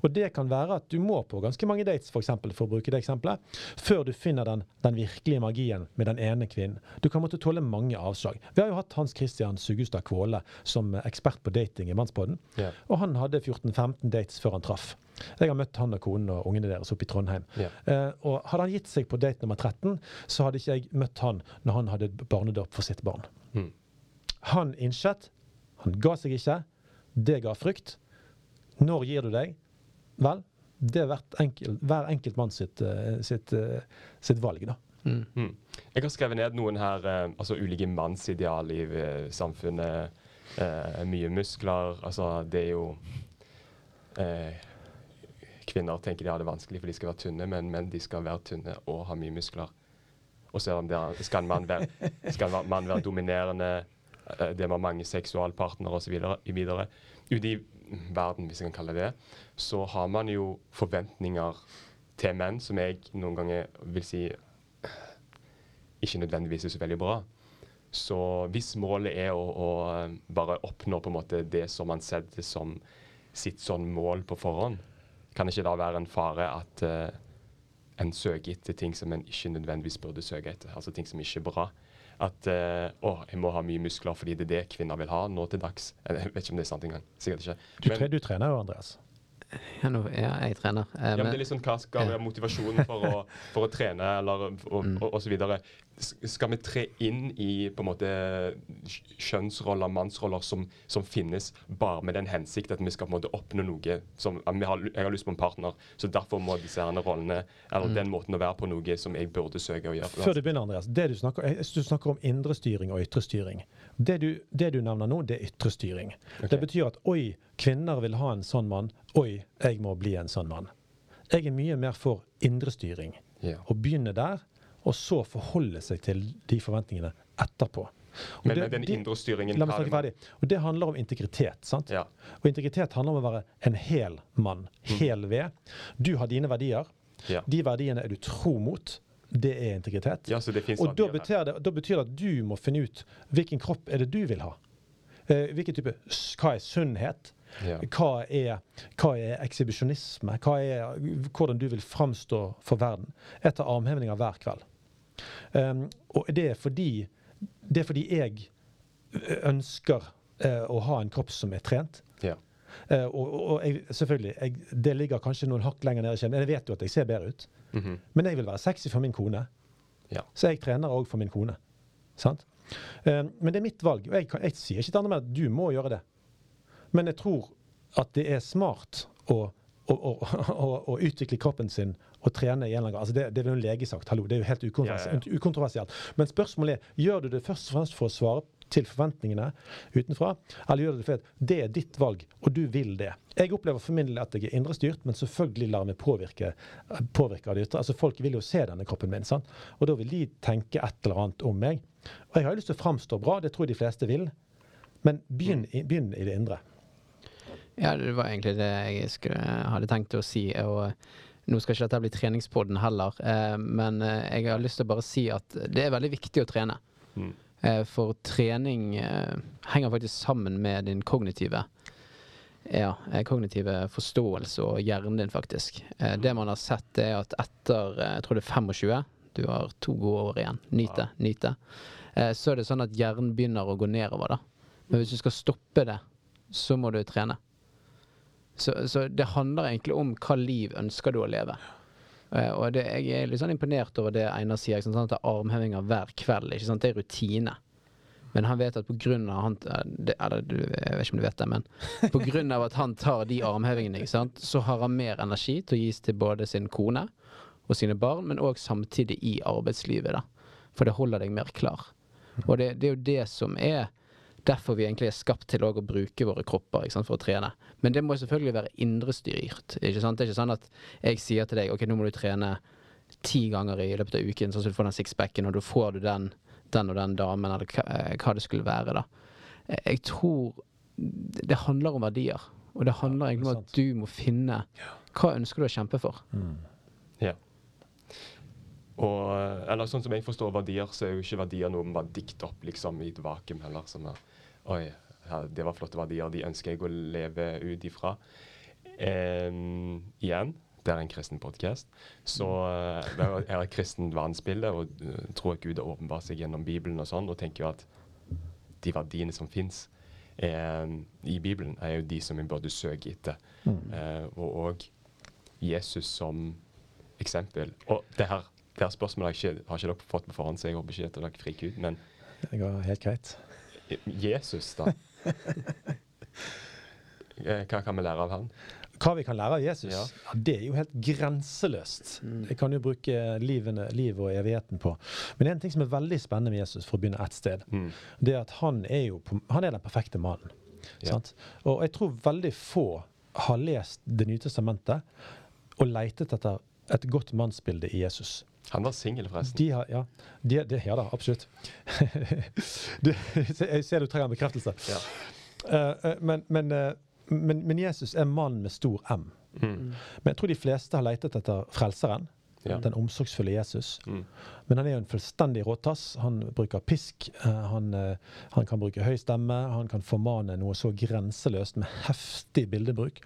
Og det kan være at du må på ganske mange dates, for, eksempel, for å bruke det eksempelet, før du finner den, den virkelige magien med den ene kvinnen. Du kan måtte tåle mange avslag. Vi har jo hatt Hans Christian Sugustad Kvåle som ekspert på dating i Mannspodden. Yeah. Og han hadde 14-15 dates før han traff. Jeg har møtt han og konen og ungene deres oppe i Trondheim. Yeah. Eh, og hadde han gitt seg på date nummer 13, så hadde ikke jeg møtt han når han hadde barnedåp for sitt barn. Mm. Han innsett. Han ga seg ikke. Det ga frykt. Når gir du deg? Vel, det er hvert enkelt, hver enkelt mann sitt, eh, sitt, eh, sitt valg, da. Mm. Mm. Jeg har skrevet ned noen her, eh, altså ulike mannsideal i eh, samfunnet. Eh, mye muskler. Altså, det er jo eh, Kvinner tenker de har det vanskelig for de skal være tynne, men menn de skal være tynne og ha mye muskler. Og så er det skal en mann være, man være dominerende, det med mange seksualpartnere osv. Ute i verden, hvis jeg kan kalle det det, så har man jo forventninger til menn som jeg noen ganger vil si ikke nødvendigvis er så veldig bra. Så hvis målet er å, å eh, bare oppnå på en måte det som man setter som sitt sånn mål på forhånd, kan ikke da være en fare at uh, en søker etter ting som en ikke nødvendigvis burde søke etter. Altså ting som ikke er bra. At uh, å, jeg må ha mye muskler fordi det er det kvinner vil ha nå til dags. Jeg vet ikke om det er sant engang. Sikkert ikke. Du, Men, du trener jo, Andreas. Ja, nå, ja, jeg trener. Eh, ja, men men- det er liksom Hva skal være motivasjonen for å, for å trene, eller og, Mm. og, og så videre. Skal vi tre inn i på en måte kjønnsroller, mannsroller, som, som finnes, bare med den hensikt at vi skal på en måte oppnå noe som vi har, Jeg har lyst på en partner, så derfor må disse herne rollene, eller Mm. den måten å være på noe som jeg burde søke å gjøre. Før du begynner, Andreas. Det du snakker, du snakker om indre styring og ytre styring. Det du, det du nevner nå, det er ytre styring. Okay. Det betyr at oi, kvinner vil ha en sånn mann. Oi, jeg må bli en sånn mann. Jeg er mye mer for indre styring. Ja. Å begynne der, og så forholde seg til de forventningene etterpå. Og Men det- med den de- indre styringen La meg snakke det- ferdig. Og det handler om integritet. sant? Ja. Og integritet handler om å være en hel mann. Hel ved. Du har dine verdier. Ja. De verdiene er du tro mot. Det er integritet. ja, så det Og da betyr, det, da betyr det at du må finne ut hvilken kropp er det du vil ha. Eh, hvilken type, Hva er sunnhet? Ja. Hva er, hva er ekshibisjonisme? Hva er hvordan du vil framstå for verden? Jeg tar armhevinger hver kveld. Um, og det er fordi det er fordi jeg ønsker uh, å ha en kropp som er trent. Ja. Uh, og og jeg, selvfølgelig, jeg, det ligger kanskje noen hakk lenger nede i kjeden. Jeg vet jo at jeg ser bedre ut. Mhm. Men jeg vil være sexy for min kone. Ja. Så jeg trener òg for min kone. Sant? Uh, men det er mitt valg. Og jeg, kan, jeg sier ikke til andre at du må gjøre det. Men jeg tror at det er smart å, å, å, å utvikle kroppen sin og trene i en eller annen grad. Altså det, det jo en lege sagt. Hallo, det er jo helt ukontroversielt. Ukontroversielt. Men spørsmålet er gjør du det først og fremst for å svare til forventningene utenfra, eller gjør du det fordi det er ditt valg, og du vil det. Jeg opplever for min del at jeg er indrestyrt, men selvfølgelig lar jeg meg påvirke, påvirke av det ytre. Altså Folk vil jo se denne kroppen min, sant? og da vil de tenke et eller annet om meg. Og jeg har jo lyst til å framstå bra, det tror jeg de fleste vil, men begynn begynn i det indre. Ja, det var egentlig det jeg skulle, hadde tenkt å si. Og nå skal ikke dette bli treningspodden heller, eh, men eh, jeg har lyst til å bare si at det er veldig viktig å trene. Mm. Eh, for trening henger faktisk sammen med din kognitive ja, kognitive forståelse og hjernen din, faktisk. Det man har sett, er at etter jeg tror det er 25, du har to gode år igjen, nyt det, nyt det, så er det sånn at hjernen begynner å gå nedover. da. Men hvis du skal stoppe det, så må du trene. Så, så det handler egentlig om hva liv ønsker du å leve. Uh, og det, jeg er litt sånn imponert over det Einar sier. sånn? At det er armhevinger hver kveld. Ikke sant? Det er rutine. Men han vet at av han eh, det, Eller jeg vet ikke om du vet det, men av at han tar de armhevingene, ikke sant? så har han mer energi til å gis til både sin kone og sine barn, men òg samtidig i arbeidslivet. da. For det holder deg mer klar. Og det, det er jo det som er derfor vi egentlig er skapt til å bruke våre kropper ikke sant, for å trene. Men det må selvfølgelig være indrestyrt. Ikke sant? Det er ikke sånn at jeg sier til deg ok, nå må du trene ti ganger i løpet av uken, sånn at du får den sixpacken, og da får du den, den og den damen, eller hva, eh, det skulle være. da. Eh, Jeg tror det handler om verdier. Og det handler er egentlig om at du må finne hva ønsker du å kjempe for. Ja. Og, eller sånn som jeg forstår verdier, så er jo ikke verdier noe man bare dikter opp liksom i et vakuum heller. Som er, Oi, her, det var flotte verdier, de ønsker jeg å leve ut ifra. Em, igjen, det er en kristen podkast. Så eh, det er et kristent verdensbilde og eh, tror at Gud har åpenbart seg gjennom Bibelen og sånn, og tenker jo at de verdiene som fins i Bibelen, er jo de som vi burde søke etter. Eh, og òg Jesus som eksempel. Og det her, det her spørsmålet har ikke, har ikke dere fått på forhånd, så jeg håper ikke at dere friker ut. Men Det går helt greit. Jesus, da? Eh, Hva kan vi lære av han? Hva vi kan lære av Jesus, Ja. ja. det er jo helt grenseløst. Jeg kan jo bruke livene, livet og evigheten på. Men en ting som er veldig spennende med Jesus, for å begynne ett sted, Mm. det er at han er jo han er den perfekte mannen. Ja. Sant? Og jeg tror veldig få har lest Det nye testamentet og leitet etter et godt mannsbilde i Jesus. Han var singel, forresten. De har, ja, de, de, ja da, absolutt. du, jeg ser du trenger en bekreftelse. Ja. Eh, eh, men, men, uh, men, men Jesus er mann med stor M. Mm. Men jeg tror de fleste har leitet etter frelseren. Ja. Den omsorgsfulle Jesus. Mm. Men han er jo en fullstendig råtass. Han bruker pisk. eh, han, eh, han kan bruke høy stemme. Han kan formane noe så grenseløst med heftig bildebruk.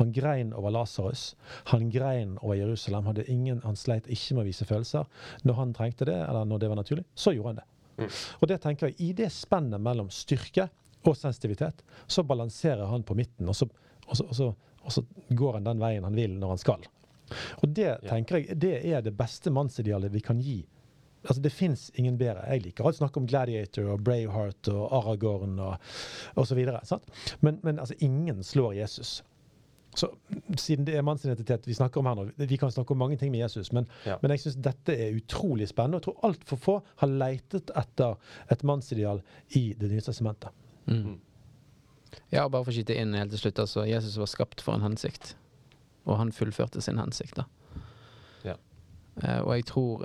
Han grein over Lasarus. Han grein over Jerusalem. Ingen, han sleit ikke med å vise følelser. Når han trengte det, eller når det var naturlig, så gjorde han det. Mm. Og det tenker jeg, I det spennet mellom styrke og sensitivitet, så balanserer han på midten. Og så, og så, og så, og så går han den veien han vil når han skal. Og det tenker jeg, det er det beste mannsidealet vi kan gi. Altså Det fins ingen bedre. Jeg liker å snakke om Gladiator og Braveheart og Aragorn og, osv. Men, men altså, ingen slår Jesus. Så Siden det er mannsidentitet vi snakker om her nå Vi kan snakke om mange ting med Jesus, men, Ja. men jeg syns dette er utrolig spennende. Og jeg tror altfor få har leitet etter et mannsideal i Det nye testamentet. Mm. Ja, bare for å skyte inn helt til slutt, altså. Jesus var skapt for en hensikt. Og han fullførte sin hensikt, da. Ja. Uh, og jeg tror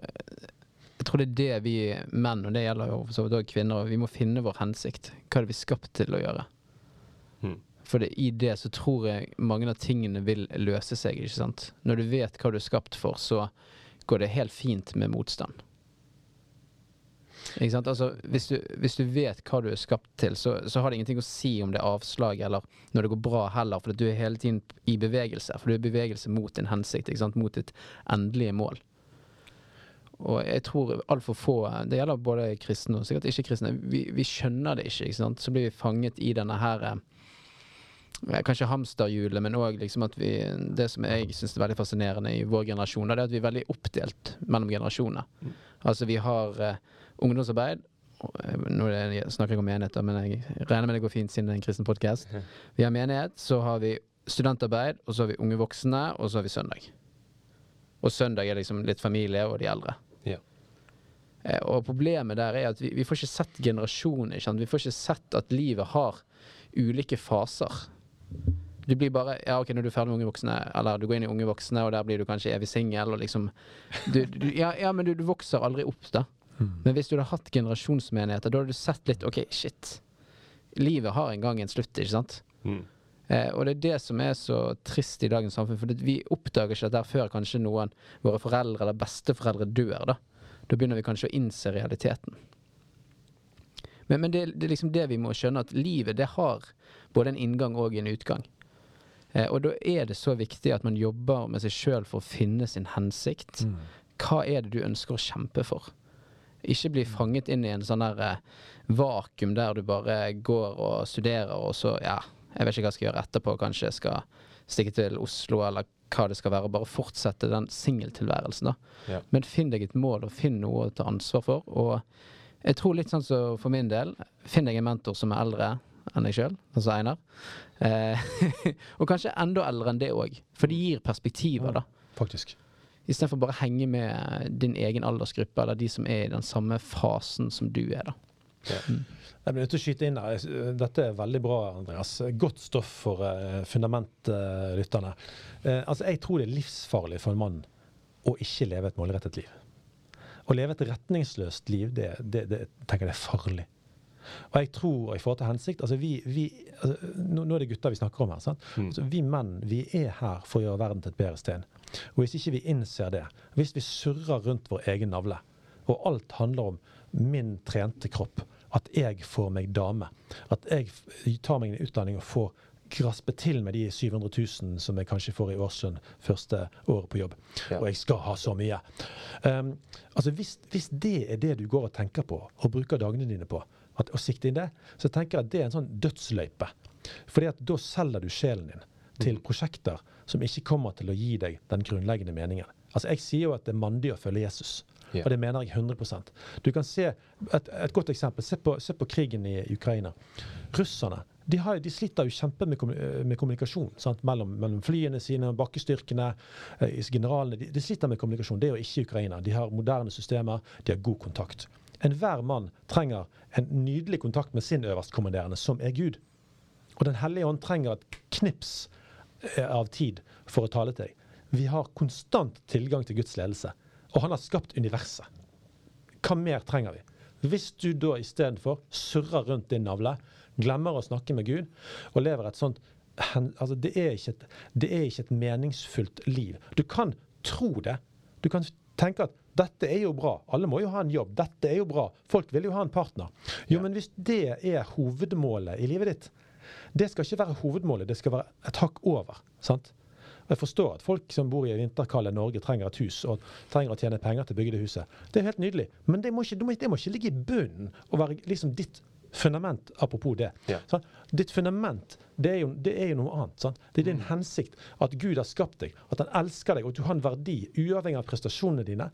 Jeg tror det er det vi menn, og det gjelder jo for så vidt kvinner, vi må finne vår hensikt. Hva er det vi skapt til å gjøre? Mm. For det, i det så tror jeg mange av tingene vil løse seg, ikke sant. Når du vet hva du er skapt for, så går det helt fint med motstand. Ikke sant? Altså, hvis, du, hvis du vet hva du er skapt til, så, så har det ingenting å si om det er avslag eller når det går bra heller, for du er hele tiden i bevegelse. For du er i bevegelse mot din hensikt, ikke sant? mot ditt endelige mål. Og jeg tror altfor få, det gjelder både kristne og sikkert ikke kristne, vi, vi skjønner det ikke. ikke sant? Så blir vi fanget i denne her eh, Kanskje hamsterhjulet, men òg liksom at vi Det som jeg syns er veldig fascinerende i vår generasjon, det er at vi er veldig oppdelt mellom generasjoner. Altså vi har eh, ungdomsarbeid eh, Nå er snakker jeg om menigheter, men jeg regner med det går fint siden det er en kristen podkast. Vi har menighet, så har vi studentarbeid, og så har vi unge voksne, og så har vi søndag. Og søndag er liksom litt familie og de eldre. Ja. Eh, Og problemet der er at vi, vi får ikke sett generasjoner. Vi får ikke sett at livet har ulike faser. Du blir bare Ja, OK, når du er ferdig med unge voksne, eller du går inn i unge voksne, og der blir du kanskje evig singel, og liksom du, du, ja, ja, men du, du vokser aldri opp, da. Men hvis du hadde hatt generasjonsmenigheter, da hadde du sett litt OK, shit. Livet har en gang en slutt, ikke sant? Mm. Eh, og det er det som er så trist i dagens samfunn. For vi oppdager ikke dette før kanskje noen våre foreldre eller besteforeldre dør. Da Da begynner vi kanskje å innse realiteten. Men, men det, det er liksom det vi må skjønne, at livet det har både en inngang og en utgang. Eh, og da er det så viktig at man jobber med seg sjøl for å finne sin hensikt. Hva er det du ønsker å kjempe for? Ikke bli fanget inn i en sånn der eh, vakuum der du bare går og studerer, og så, ja, jeg vet ikke hva jeg skal gjøre etterpå, kanskje jeg skal stikke til Oslo, eller hva det skal være. og Bare fortsette den singeltilværelsen, da. Ja. Men finn deg et mål, og finn noe å ta ansvar for. Og jeg tror litt sånn som for min del, finn deg en mentor som er eldre enn deg sjøl, altså Einar. Eh, og kanskje enda eldre enn det òg, for det gir perspektiver, da. Faktisk. Istedenfor bare å henge med din egen aldersgruppe, eller de som er i den samme fasen som du er, da. Jeg blir nødt til å skyte inn her. Dette er veldig bra, Andreas. Godt stoff for uh, fundamentlytterne. Eh, altså, jeg tror det er livsfarlig for en mann å ikke leve et målrettet liv. Å leve et retningsløst liv, det, det, det tenker jeg er farlig. Og jeg tror i forhold til hensikt altså vi, vi, altså, nå, nå er det gutter vi snakker om her. sant? Mm. Altså, vi menn vi er her for å gjøre verden til et bedre sted. Og hvis ikke vi innser det, hvis vi surrer rundt vår egen navle, og alt handler om min trente kropp, at jeg får meg dame, at jeg tar meg en utdanning og får graspe til med de 700 000 som jeg kanskje får i årslønn første året på jobb. Ja. Og jeg skal ha så mye. Um, altså hvis, hvis det er det du går og tenker på, og bruker dagene dine på, at, og sikter inn det, så tenker jeg at det er en sånn dødsløype. Fordi at da selger du sjelen din til prosjekter som ikke kommer til å gi deg den grunnleggende meningen. Altså Jeg sier jo at det er mandig å følge Jesus. yeah. Og det mener jeg 100 Du kan se et, et godt eksempel. Se på, se på krigen i Ukraina. Russerne de, har, de sliter jo kjempe med, med kommunikasjon sant? Mellom, mellom flyene sine, bakkestyrkene, eh, generalene. De, de sliter med kommunikasjon. Det er jo ikke Ukraina. De har moderne systemer, de har god kontakt. Enhver mann trenger en nydelig kontakt med sin øverstkommanderende, som er Gud. Og Den hellige ånd trenger et knips av tid for å tale til deg. Vi har konstant tilgang til Guds ledelse. Og han har skapt universet. Hva mer trenger vi? Hvis du da istedenfor surrer rundt din navle, glemmer å snakke med Gud, og lever et sånt altså det, er ikke et, det er ikke et meningsfullt liv. Du kan tro det. Du kan tenke at dette er jo bra. Alle må jo ha en jobb. Dette er jo bra. Folk vil jo ha en partner. Jo, men hvis det er hovedmålet i livet ditt, det skal ikke være hovedmålet, det skal være et hakk over. sant? Og Jeg forstår at folk som bor i vinterkalde Norge trenger et hus og trenger å tjene penger til å bygge det huset. Det er helt nydelig. Men det må ikke, det må, ikke ligge i bunnen og være liksom ditt fundament, apropos det. Ja. Sant? Ditt fundament, det er, jo, det er jo noe annet. Sant? Det er din hensikt. At Gud har skapt deg, at han elsker deg, og at du har en verdi, uavhengig av prestasjonene dine.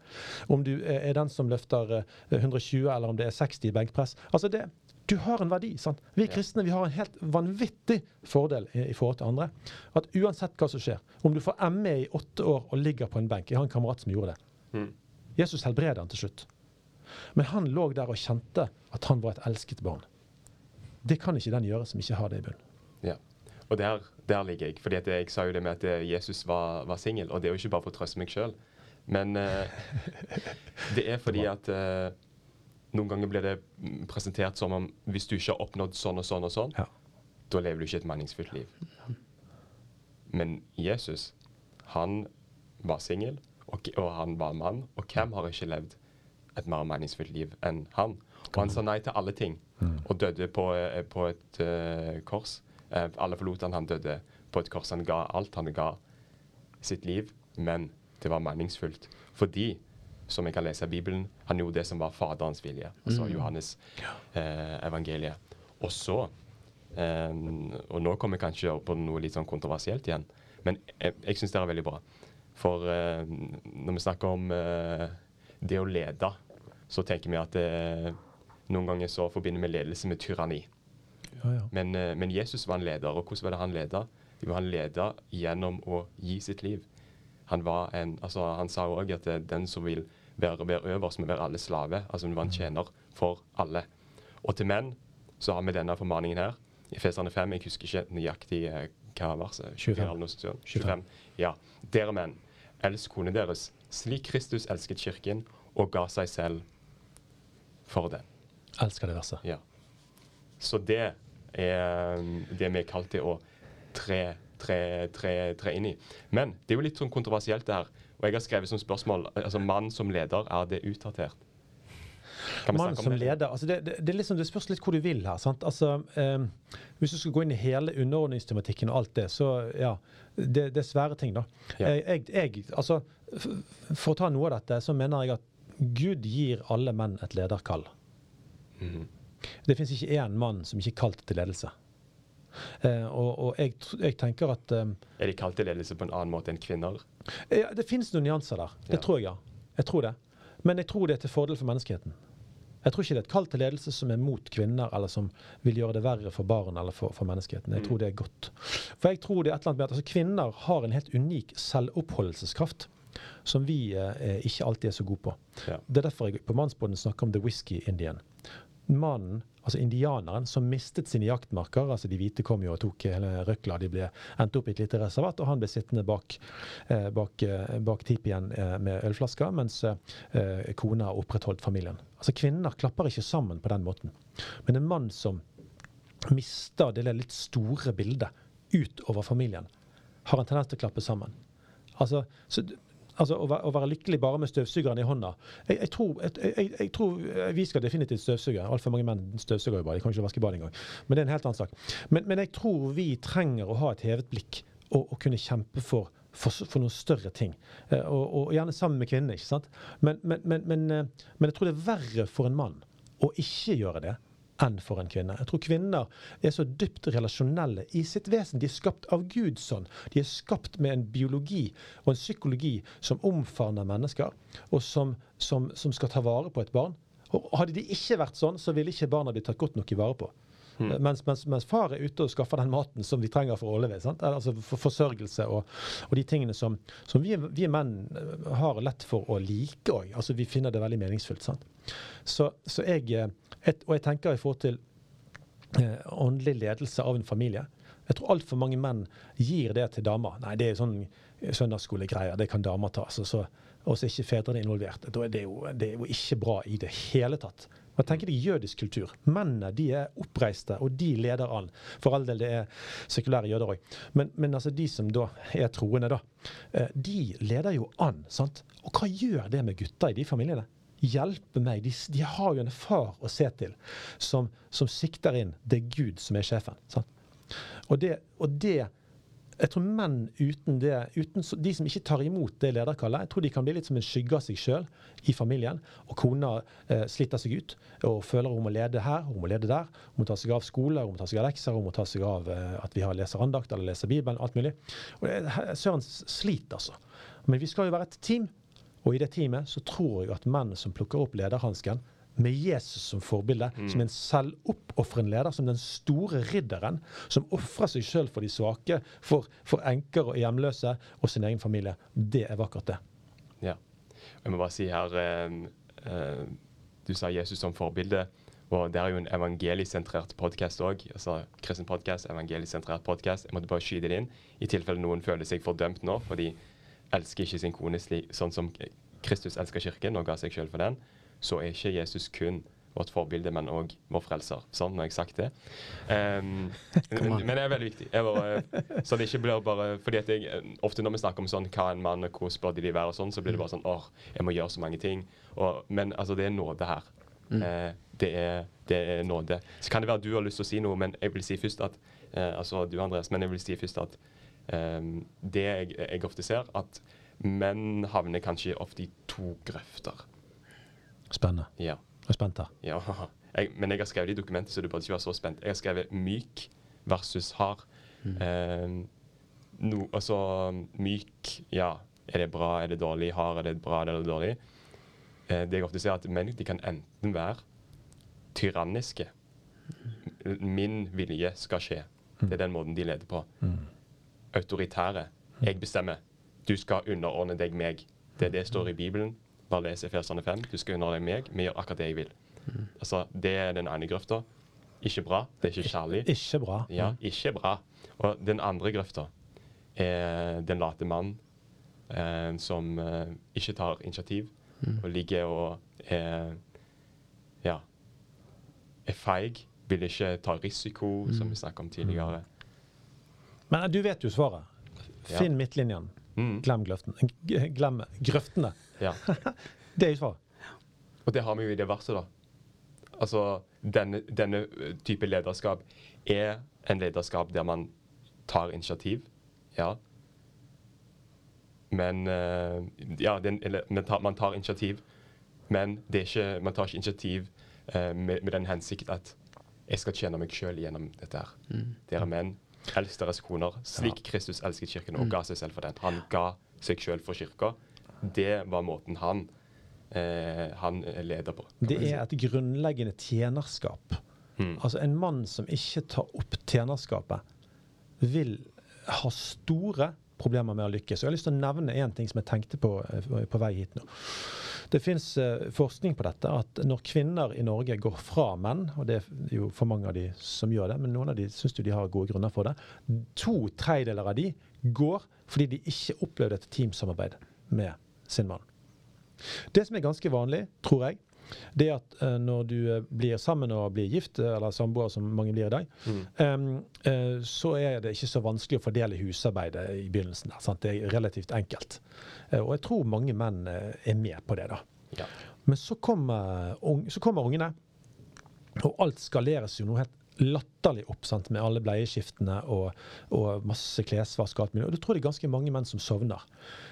Om du er er den som løfter eh, 120, eller om det er 60 i benkpress. Altså det, du har en verdi. sant? Vi kristne vi har en helt vanvittig fordel i, i forhold til andre. At uansett hva som skjer, om du får ME i åtte år og ligger på en benk Jeg har en kamerat som gjorde det. Mm. Jesus helbreder han til slutt. Men han lå der og kjente at han var et elsket barn. Det kan ikke den gjøre som ikke har det i bunnen. Ja. Og der, der ligger jeg. Fordi jeg sa jo det med at eh, Jesus var, var singel, og det er jo ikke bare for å trøste meg sjøl. Men uh, det er fordi at eh, noen ganger blir det mm, presentert som om hvis du ikke har oppnådd sånn og sånn og sånn, Ja. da lever du ikke et meningsfullt liv. Men Jesus, han var singel, og, og han var mann, og hvem har ikke levd et mer meningsfullt liv enn han? Og han sa nei til alle ting, og døde på, eh, på et uh, kors. Uh, alle forlot han, han døde på et kors. Han ga alt, han ga sitt liv, men det var meningsfullt. Fordi, som jeg kan lese i Bibelen, han gjorde det som var Faderens vilje. Altså Johannes eh, evangeliet. Og så eh, Og nå kommer jeg kanskje opp på noe litt sånn kontroversielt igjen, men jeg, jeg syns det er veldig bra. For eh, når vi snakker om eh, det å lede, så tenker vi at eh, noen ganger så forbinder vi ledelse med tyranni. Ja, ja. Men, eh, men Jesus var en leder, og hvordan var det han leda? Jo, han leda gjennom å gi sitt liv. Han, var en, altså, han sa òg at eh, den som vil være, være øverst, må være alle slave. Altså han var en tjener for alle. Og til menn så har vi denne formaningen her. I Feserne 5, jeg husker ikke nøyaktig eh, hva verset 25. eller noe sånt. 25. Ja. Dere menn, elsk kone deres slik Kristus elsket kirken og ga seg selv for den. Elsker det verset. Ja. Så det er um, det vi er kalt til å tre, tre, tre, tre inn i. Men det er jo litt sånn kontroversielt det her. Og jeg har skrevet som spørsmål altså mann som leder, er det utdatert? Mann som det? leder altså det, det, det, liksom, det spørs litt hvor du vil her. sant? Altså, eh, Hvis du skal gå inn i hele underordningstematikken og alt det, så ja. Det, det er svære ting, da. Ja. Eh, Jeg, jeg, altså, for å ta noe av dette, så mener jeg at Gud gir alle menn et lederkall. Mhm. Det fins ikke én mann som ikke er kalt til ledelse. Eh, og og jeg, jeg tenker at eh, Er de kalt til ledelse på en annen måte enn kvinner? ja, Det fins noen nyanser der. Det Ja. tror jeg, ja. Jeg tror det. Men jeg tror det er til fordel for menneskeheten. Jeg tror ikke det er et kall til ledelse som er mot kvinner, eller som vil gjøre det verre for barn eller for, for menneskeheten. Jeg Mm. tror det er godt. For jeg tror det er et eller annet med at altså, kvinner har en helt unik selvoppholdelseskraft som vi eh, ikke alltid er så gode på. Ja. Det er derfor jeg på Mannsbåten snakker om the whisky indian. Mannen, altså indianeren, som mistet sine jaktmarker. altså De hvite kom jo og tok hele røkla. De ble endte opp i et lite reservat, og han ble sittende bak, eh, bak, eh, bak tipien eh, med ølflasker, mens eh, kona opprettholdt familien. Altså Kvinner klapper ikke sammen på den måten. Men en mann som mister det litt store bildet utover familien, har en tendens til å klappe sammen. Altså, så, altså å, å være lykkelig bare med støvsugeren i hånda jeg, jeg, tror, jeg, jeg, tror vi skal definitivt støvsuge. Altfor mange menn støvsuger jo bare. De kan ikke vaske badet engang. Men det er en helt annen sak. Men, men jeg tror vi trenger å ha et hevet blikk og, og kunne kjempe for for, for noen større ting. Eh, og, og gjerne sammen med kvinnene. ikke sant? Men, men, eh, men jeg tror det er verre for en mann å ikke gjøre det enn for en kvinne. Jeg tror kvinner er så dypt relasjonelle i sitt vesen. De er skapt av Gud sånn. De er skapt med en biologi og en psykologi som omfavner mennesker, og som, som, som skal ta vare på et barn. Og Hadde de ikke vært sånn, så ville ikke barna blitt tatt godt nok i vare på. Mens, mens, mens far er ute og skaffer den maten som vi trenger for å overleve. sant? Altså for forsørgelse og, og de tingene som, som vi, vi menn eh, har lett for å like òg. Altså vi finner det veldig meningsfullt. sant? Så, så jeg, eh, et, Og jeg tenker i forhold til eh, åndelig ledelse av en familie, Jeg tror altfor mange menn gir det til damer. Nei, det er sånn søndagsskolegreier, det kan damer ta. Og så er ikke fedrene involvert. Da er det, jo, det er jo ikke bra i det hele tatt. Man tenker de jødisk kultur. Mennene de er oppreiste, og de leder an. For all del, det er sekulære jøder òg. Men, men, altså de som da er troende, da, eh, de leder jo an. sant? Og hva gjør det med gutter i de familiene? Hjelpe meg. De, de har jo en far å se til som, som sikter inn. Det er Gud som er sjefen. sant? Og det, og det jeg tror menn uten det, uten de som ikke tar imot det lederkallet, jeg tror de kan bli litt som en skygge av seg sjøl i familien. Og kona eh, sliter seg ut og føler hun må lede her, hun må lede der. Hun må ta seg av skole, hun må ta seg av lekser, hun må ta seg av eh, at vi har leser andakt eller leser Bibelen, alt mulig. Og Søren sliter, altså. Men vi skal jo være et team. Og i det teamet så tror jeg at menn som plukker opp lederhansken, med Jesus som forbilde, mm. som en selvoppofrende leder, som den store ridderen, som ofrer seg sjøl for de svake, for, for enker og hjemløse og sin egen familie. Det er vakkert, det. Ja. Jeg må bare si her eh, eh, Du sa Jesus som forbilde. Og det er jo en evangeliesentrert podkast òg. Altså kristen podkast, evangeliesentrert podkast. Jeg måtte bare skyte det inn i tilfelle noen føler seg fordømt nå, for de elsker ikke sin kone slik, sånn som Kristus elsker kirken og ga seg sjøl for den så er ikke Jesus kun vårt forbilde, men òg vår frelser. Sånn, har jeg sagt det. Um, men, det er veldig viktig. Bare, så det ikke blir bare fordi at jeg, Ofte når vi snakker om sånn, hva en mann og hvordan bør de være, og sånn, så blir det bare sånn åh, jeg må gjøre så mange ting. Og, men altså, det er nåde her. Mm. Uh, det, er, det, er, nåde. Så kan det være du har lyst til å si noe, men jeg vil si først at uh, altså du Andreas, men jeg vil si først at det jeg, jeg ofte ser, at menn havner kanskje ofte i to grøfter. Spennende. Ja. Jeg er spent her. Ja. Jeg, men jeg har skrevet i dokumentet, så du burde ikke være så spent. Jeg har skrevet myk versus hard. Mm. Eh, no, altså myk, ja. Er det bra, er det dårlig? Hard, er det bra, er det dårlig? Eh, det jeg ofte ser, at menn de kan enten være tyranniske. Min vilje skal skje. Det er den måten de leder på. Mm. Autoritære. Jeg bestemmer. Du skal underordne deg meg. Det er det står i Bibelen. Bare les Efesene 5. Du skal underordne deg meg. Vi gjør akkurat det jeg vil. Mm. Altså, Det er den ene grøfta. Ikke bra. Det er ikke kjærlig. Ikke bra. Ja, ikke bra. Og den andre grøfta er den late mann eh, som eh, ikke tar initiativ, mm. og ligger og er Ja. Er feig. Vil ikke ta risiko, mm. som vi snakket om tidligere. Men du vet jo svaret. Finn ja. midtlinjen. Mm. Glem, grøften. Glem grøftene. Ja. det er jo svaret. Og det har vi jo i det verset, da. Altså, denne, denne type lederskap er en lederskap der man tar initiativ. Ja. Men uh, Ja, man, tar, man, tar, initiativ, men ikke, man tar ikke initiativ uh, med, med, den hensikt at jeg skal tjene meg sjøl gjennom dette her. Mm. Dere menn, elsk deres koner slik ja. Kristus elsket kirken og mm. ga seg selv for den. Han ga seg sjøl for kirka. Det var måten han, eh, han leder på. Det er et grunnleggende tjenerskap. Mm. Altså En mann som ikke tar opp tjenerskapet, vil ha store problemer med å lykkes. Og Jeg har lyst til å nevne én ting som jeg tenkte på eh, på vei hit nå. Det fins uh, forskning på dette, at når kvinner i Norge går fra menn, og det er jo for mange av de som gjør det, men noen av de syns de har gode grunner for det, to tredjedeler av de går fordi de ikke opplevde et teamsamarbeid med sin mann. Det som er ganske vanlig, tror jeg, det er at uh, når du uh, blir sammen og blir gift, uh, eller samboer som mange blir i dag, mm. um, så er det ikke så vanskelig å fordele husarbeidet i begynnelsen. Der, det er relativt enkelt. og jeg tror mange menn er med på det. da. Ja. Men så kommer, så kommer ungene, og alt skaleres jo noe helt latterlig opp sant, med alle bleieskiftene og, og masse klesvask og alt mulig. Og da tror jeg ganske mange menn som sovner.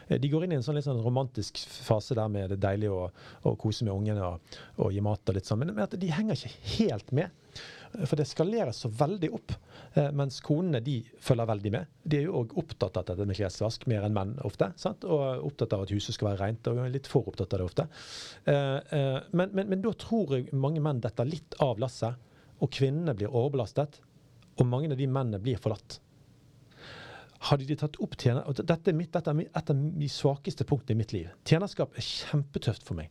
Eh, de går inn i en sånn litt sånn romantisk fase der med det er deilig å, å kose med ungene og, og, gi mat og litt sånn, men, at de henger ikke helt med. Eh, for det skaleres så veldig opp, eh, mens konene de følger veldig med. De er jo òg opptatt av dette med klesvask mer enn menn ofte. Sant? Og opptatt av at huset skal være rent, og litt for opptatt av det ofte. Men, men, men da tror jeg mange menn detter litt av lasset og kvinnene blir overbelastet, og mange av de mennene blir forlatt. Hadde de tatt opp tjener... Dette er, mitt, dette er et av de svakeste punktene i mitt liv. Tjenerskap er kjempetøft for meg.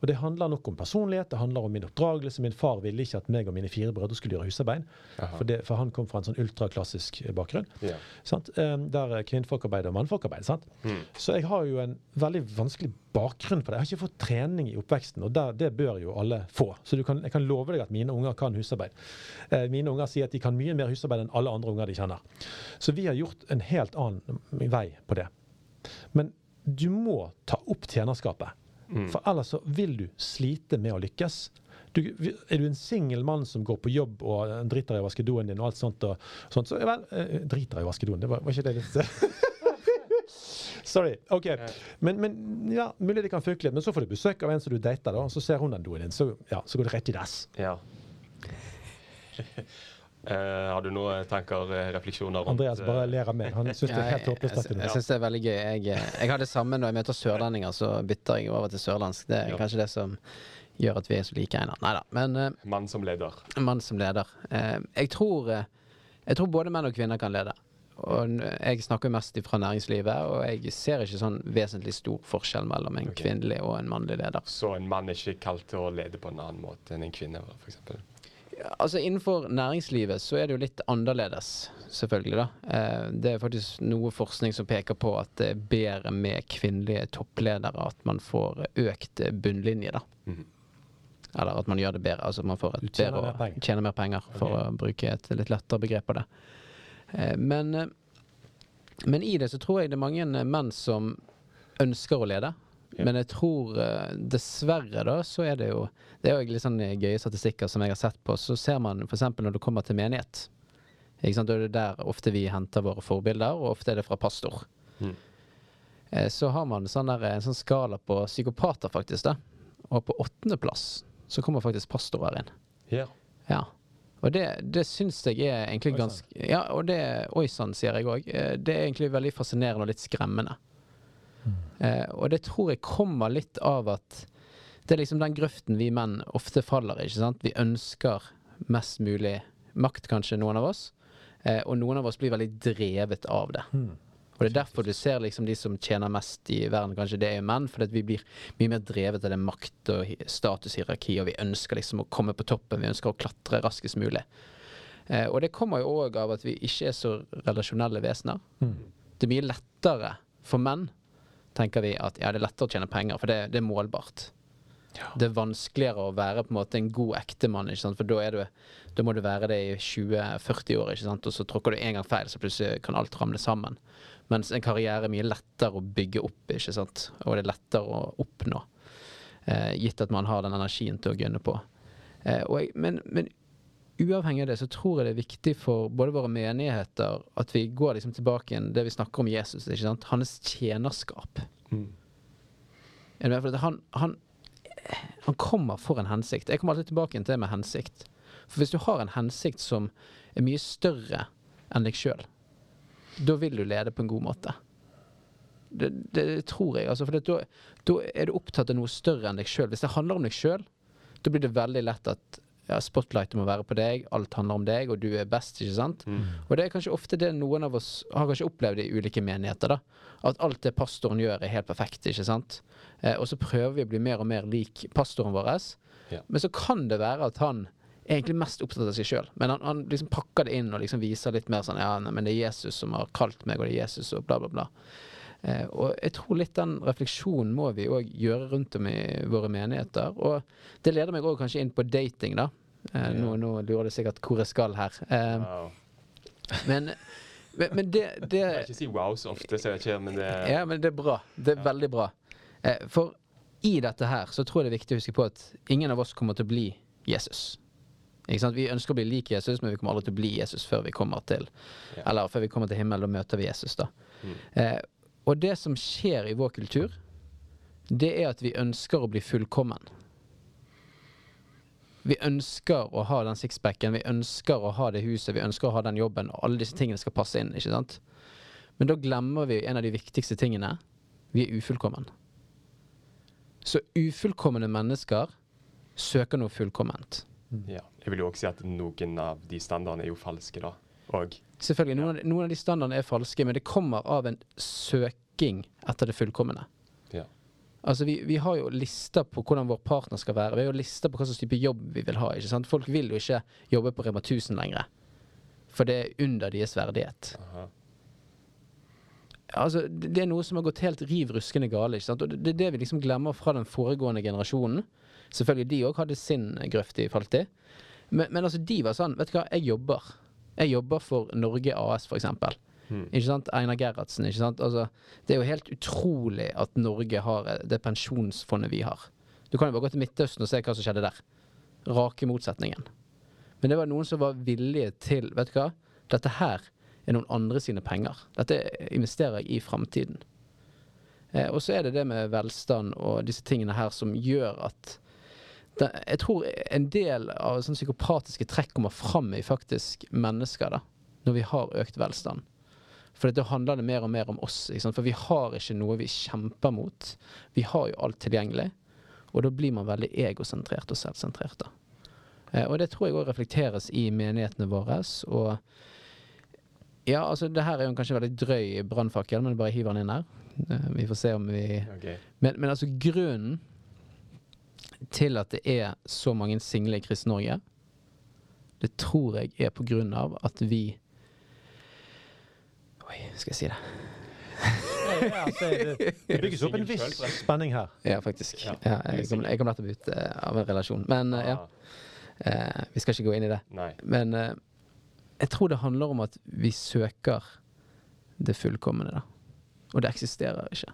Og det handler nok om personlighet, det handler om min oppdragelse. Min far ville ikke at meg og mine fire brødre skulle gjøre husarbeid, for, det, for han kom fra en sånn ultraklassisk eh, bakgrunn. Ja. Sant? Eh, Der kvinnfolkarbeid og mannfolkarbeid. Sant? Mm. Så jeg har jo en veldig vanskelig bakgrunn for det. Jeg har ikke fått trening i oppveksten, og der, det bør jo alle få. Så du kan, jeg kan love deg at mine unger kan husarbeid. Eh, mine unger sier at de kan mye mer husarbeid enn alle andre unger de kjenner. Så vi har gjort en helt annen vei på det. Men du må ta opp tjenerskapet. Mm. For ellers så vil du slite med å lykkes. Du, er du en singel mann som går på jobb og eh, driter i å vaske doen din, og alt sånt, og, sånt så vel, eh, driter i å vaske doen, det var, var ikke det litt Sorry. OK. Men, men ja, mulig det kan funke litt. Men så får du besøk av en som du dater, da, og så ser hun den doen din, så, ja, så går det rett i dass. Ja. Eh, har du noen tanker, eh, refleksjoner rundt Andreas bare eh, ler av meg. Han syns det er helt håpløst. jeg, jeg, jeg syns det er veldig gøy. Jeg, jeg har det samme når jeg møter sørlendinger, så bytter jeg over til sørlandsk. Det er Ja. kanskje det som gjør at vi er så like Einar. Nei da. Men uh, mann som leder? mann som leder. Uh, jeg, tror, jeg tror både menn og kvinner kan lede. Og jeg snakker mest fra næringslivet, og jeg ser ikke sånn vesentlig stor forskjell mellom en okay. kvinnelig og en mannlig leder. Så en mann er ikke kalt til å lede på en annen måte enn en kvinne, f.eks.? Altså Innenfor næringslivet så er det jo litt annerledes, selvfølgelig. da. Eh, Det er faktisk noe forskning som peker på at det er bedre med kvinnelige toppledere, at man får økt bunnlinje, da. Mhm. Eller at man gjør det bedre. Altså man får et tjener bedre, mer tjener mer penger, for å bruke et litt lettere begrep på det. Eh, Men, eh, men i det så tror jeg det er mange menn som ønsker å lede. Ja. Men jeg tror eh, dessverre da, så er det jo Det er jo litt sånn eh, gøye statistikker som jeg har sett på. Så ser man f.eks. når det kommer til menighet. Ikke sant? Da er det der ofte vi henter våre forbilder, og ofte er det fra pastor. Mm. Eh, Så har man sånn der, en sånn skala på psykopater, faktisk. da. Og på åttendeplass så kommer faktisk pastorer inn. Ja. Ja. Og det, det syns jeg er egentlig ganske Ja, og det Oi sann, sier jeg òg. Det er egentlig veldig fascinerende og litt skremmende. Eh, og det tror jeg kommer litt av at det er liksom den grøften vi menn ofte faller i. ikke sant? Vi ønsker mest mulig makt, kanskje, noen av oss. Eh, og noen av oss blir veldig drevet av det. Mm. Og det er derfor du ser liksom de som tjener mest i verden, kanskje det er menn, fordi vi blir mye mer drevet av det makt- og hi- statushierarki, og vi ønsker liksom å komme på toppen, vi ønsker å klatre raskest mulig. Eh, og det kommer jo òg av at vi ikke er så relasjonelle vesener. Mm. Det er mye lettere for menn, tenker vi, at ja, det er lettere å tjene penger, for det, det er målbart. Det er vanskeligere å være på en måte en god ektemann, for da, du, da må du være det i 20-40 år, og så tråkker du en gang feil, så plutselig kan alt ramle sammen. Mens en karriere er mye lettere å bygge opp, ikke sant? og det er lettere å oppnå, eh, gitt at man har den energien til å gunne på. Eh, jeg, men, men uavhengig av det, så tror jeg det er viktig for både våre menigheter at vi går liksom tilbake igjen det vi snakker om Jesus, ikke sant? hans tjenerskap. Mm. Han, han, han kommer for en hensikt. Jeg kommer alltid tilbake igjen til det med hensikt. For hvis du har en hensikt som er mye større enn deg sjøl, da vil du lede på en god måte. Det, det tror jeg. Altså, for da er du opptatt av noe større enn deg sjøl. Hvis det handler om deg sjøl, da blir det veldig lett at ja, spotlightet må være på deg, alt handler om deg, og du er best, ikke sant? Mm. Og det er kanskje ofte det noen av oss har kanskje opplevd i ulike menigheter. da At alt det pastoren gjør, er helt perfekt. ikke sant? Eh, og så prøver vi å bli mer og mer lik pastoren vår. Ja. Men så kan det være at han er egentlig mest opptatt av seg sjøl. Men han, han liksom pakker det inn og liksom viser litt mer sånn Ja, nei, men det er Jesus som har kalt meg, og det er Jesus, og bla, bla, bla. Eh, og jeg tror litt den refleksjonen må vi òg gjøre rundt om i våre menigheter. Og det leder meg òg kanskje inn på dating, da. Eh, nå, nå lurer du sikkert hvor jeg skal her. Eh, Wow. men, men, men det, det Jeg kan ikke si wow så ofte, så jeg ikke, men det Ja, men det er bra. Det er veldig bra. Eh, for i dette her så tror jeg det er viktig å huske på at ingen av oss kommer til å bli Jesus. Ikke sant? Vi ønsker å bli lik Jesus, men vi kommer aldri til å bli Jesus før vi kommer til Ja. Eller før vi kommer til himmelen og møter vi Jesus, da. Mm. Eh, og det som skjer i vår kultur, det er at vi ønsker å bli fullkommen. Vi ønsker å ha den sixpacken, vi ønsker å ha det huset, vi ønsker å ha den jobben, og alle disse tingene skal passe inn, ikke sant? Men da glemmer vi en av de viktigste tingene. Vi er ufullkommen. Så ufullkomne mennesker søker noe fullkomment. Ja. Jeg vil jo også si at noen av de standardene er jo falske, da. Og Selvfølgelig, noen, av de, noen av de standardene er falske, men det kommer av en søking etter det fullkomne. ja. Altså, vi, vi har jo lister på hvordan vår partner skal være. Vi har jo lister på hva slags type jobb vi vil ha. ikke sant? Folk vil jo ikke jobbe på Rema 1000 lenger. For det er under deres verdighet. Aha. Altså, det er noe som har gått helt riv ruskende gale. ikke sant? Og det det er det vi liksom glemmer fra den foregående generasjonen. Selvfølgelig, de òg hadde sin grøft de falt i. Men, men altså, de var sånn Vet du hva, jeg jobber. Jeg jobber for Norge AS, eksempel. Hmm. Ikke sant? Einar Gerhardsen. ikke sant? Altså, det er jo helt utrolig at Norge har eh, det pensjonsfondet vi har. Du kan jo bare gå til Midtøsten og se hva som skjedde der. Rake motsetningen. Men det var noen som var villige til Vet du hva, dette her er noen andre sine penger. Dette investerer jeg i framtiden. Eh, og så er det det med velstand og disse tingene her som gjør at det, Jeg tror en del av sånne psykopatiske trekk kommer fram i faktisk mennesker, da. Når vi har økt velstand. For da handler det mer og mer om oss. For vi har ikke noe vi kjemper mot. Vi har jo alt tilgjengelig. Og da blir man veldig egosentrert og selvsentrert. da. Eh, og det tror jeg òg reflekteres i menighetene våre. Og ja, altså det her er jo kanskje en veldig drøy brannfakkel, men jeg bare hiver den inn her. Eh, vi får se om vi okay. men, men altså grunnen til at det er så mange single i Kristen-Norge, det tror jeg er på grunn av at vi Oi, skal jeg si det? Ja, det, det bygges opp en viss spenning her. Ja, faktisk. Ja, jeg kommer kom, nettopp ut av en relasjon. Men eh, ja, eh, vi skal ikke gå inn i det. Nei. Men eh, jeg tror det handler om at vi søker det fullkomne, da. Og det eksisterer ikke.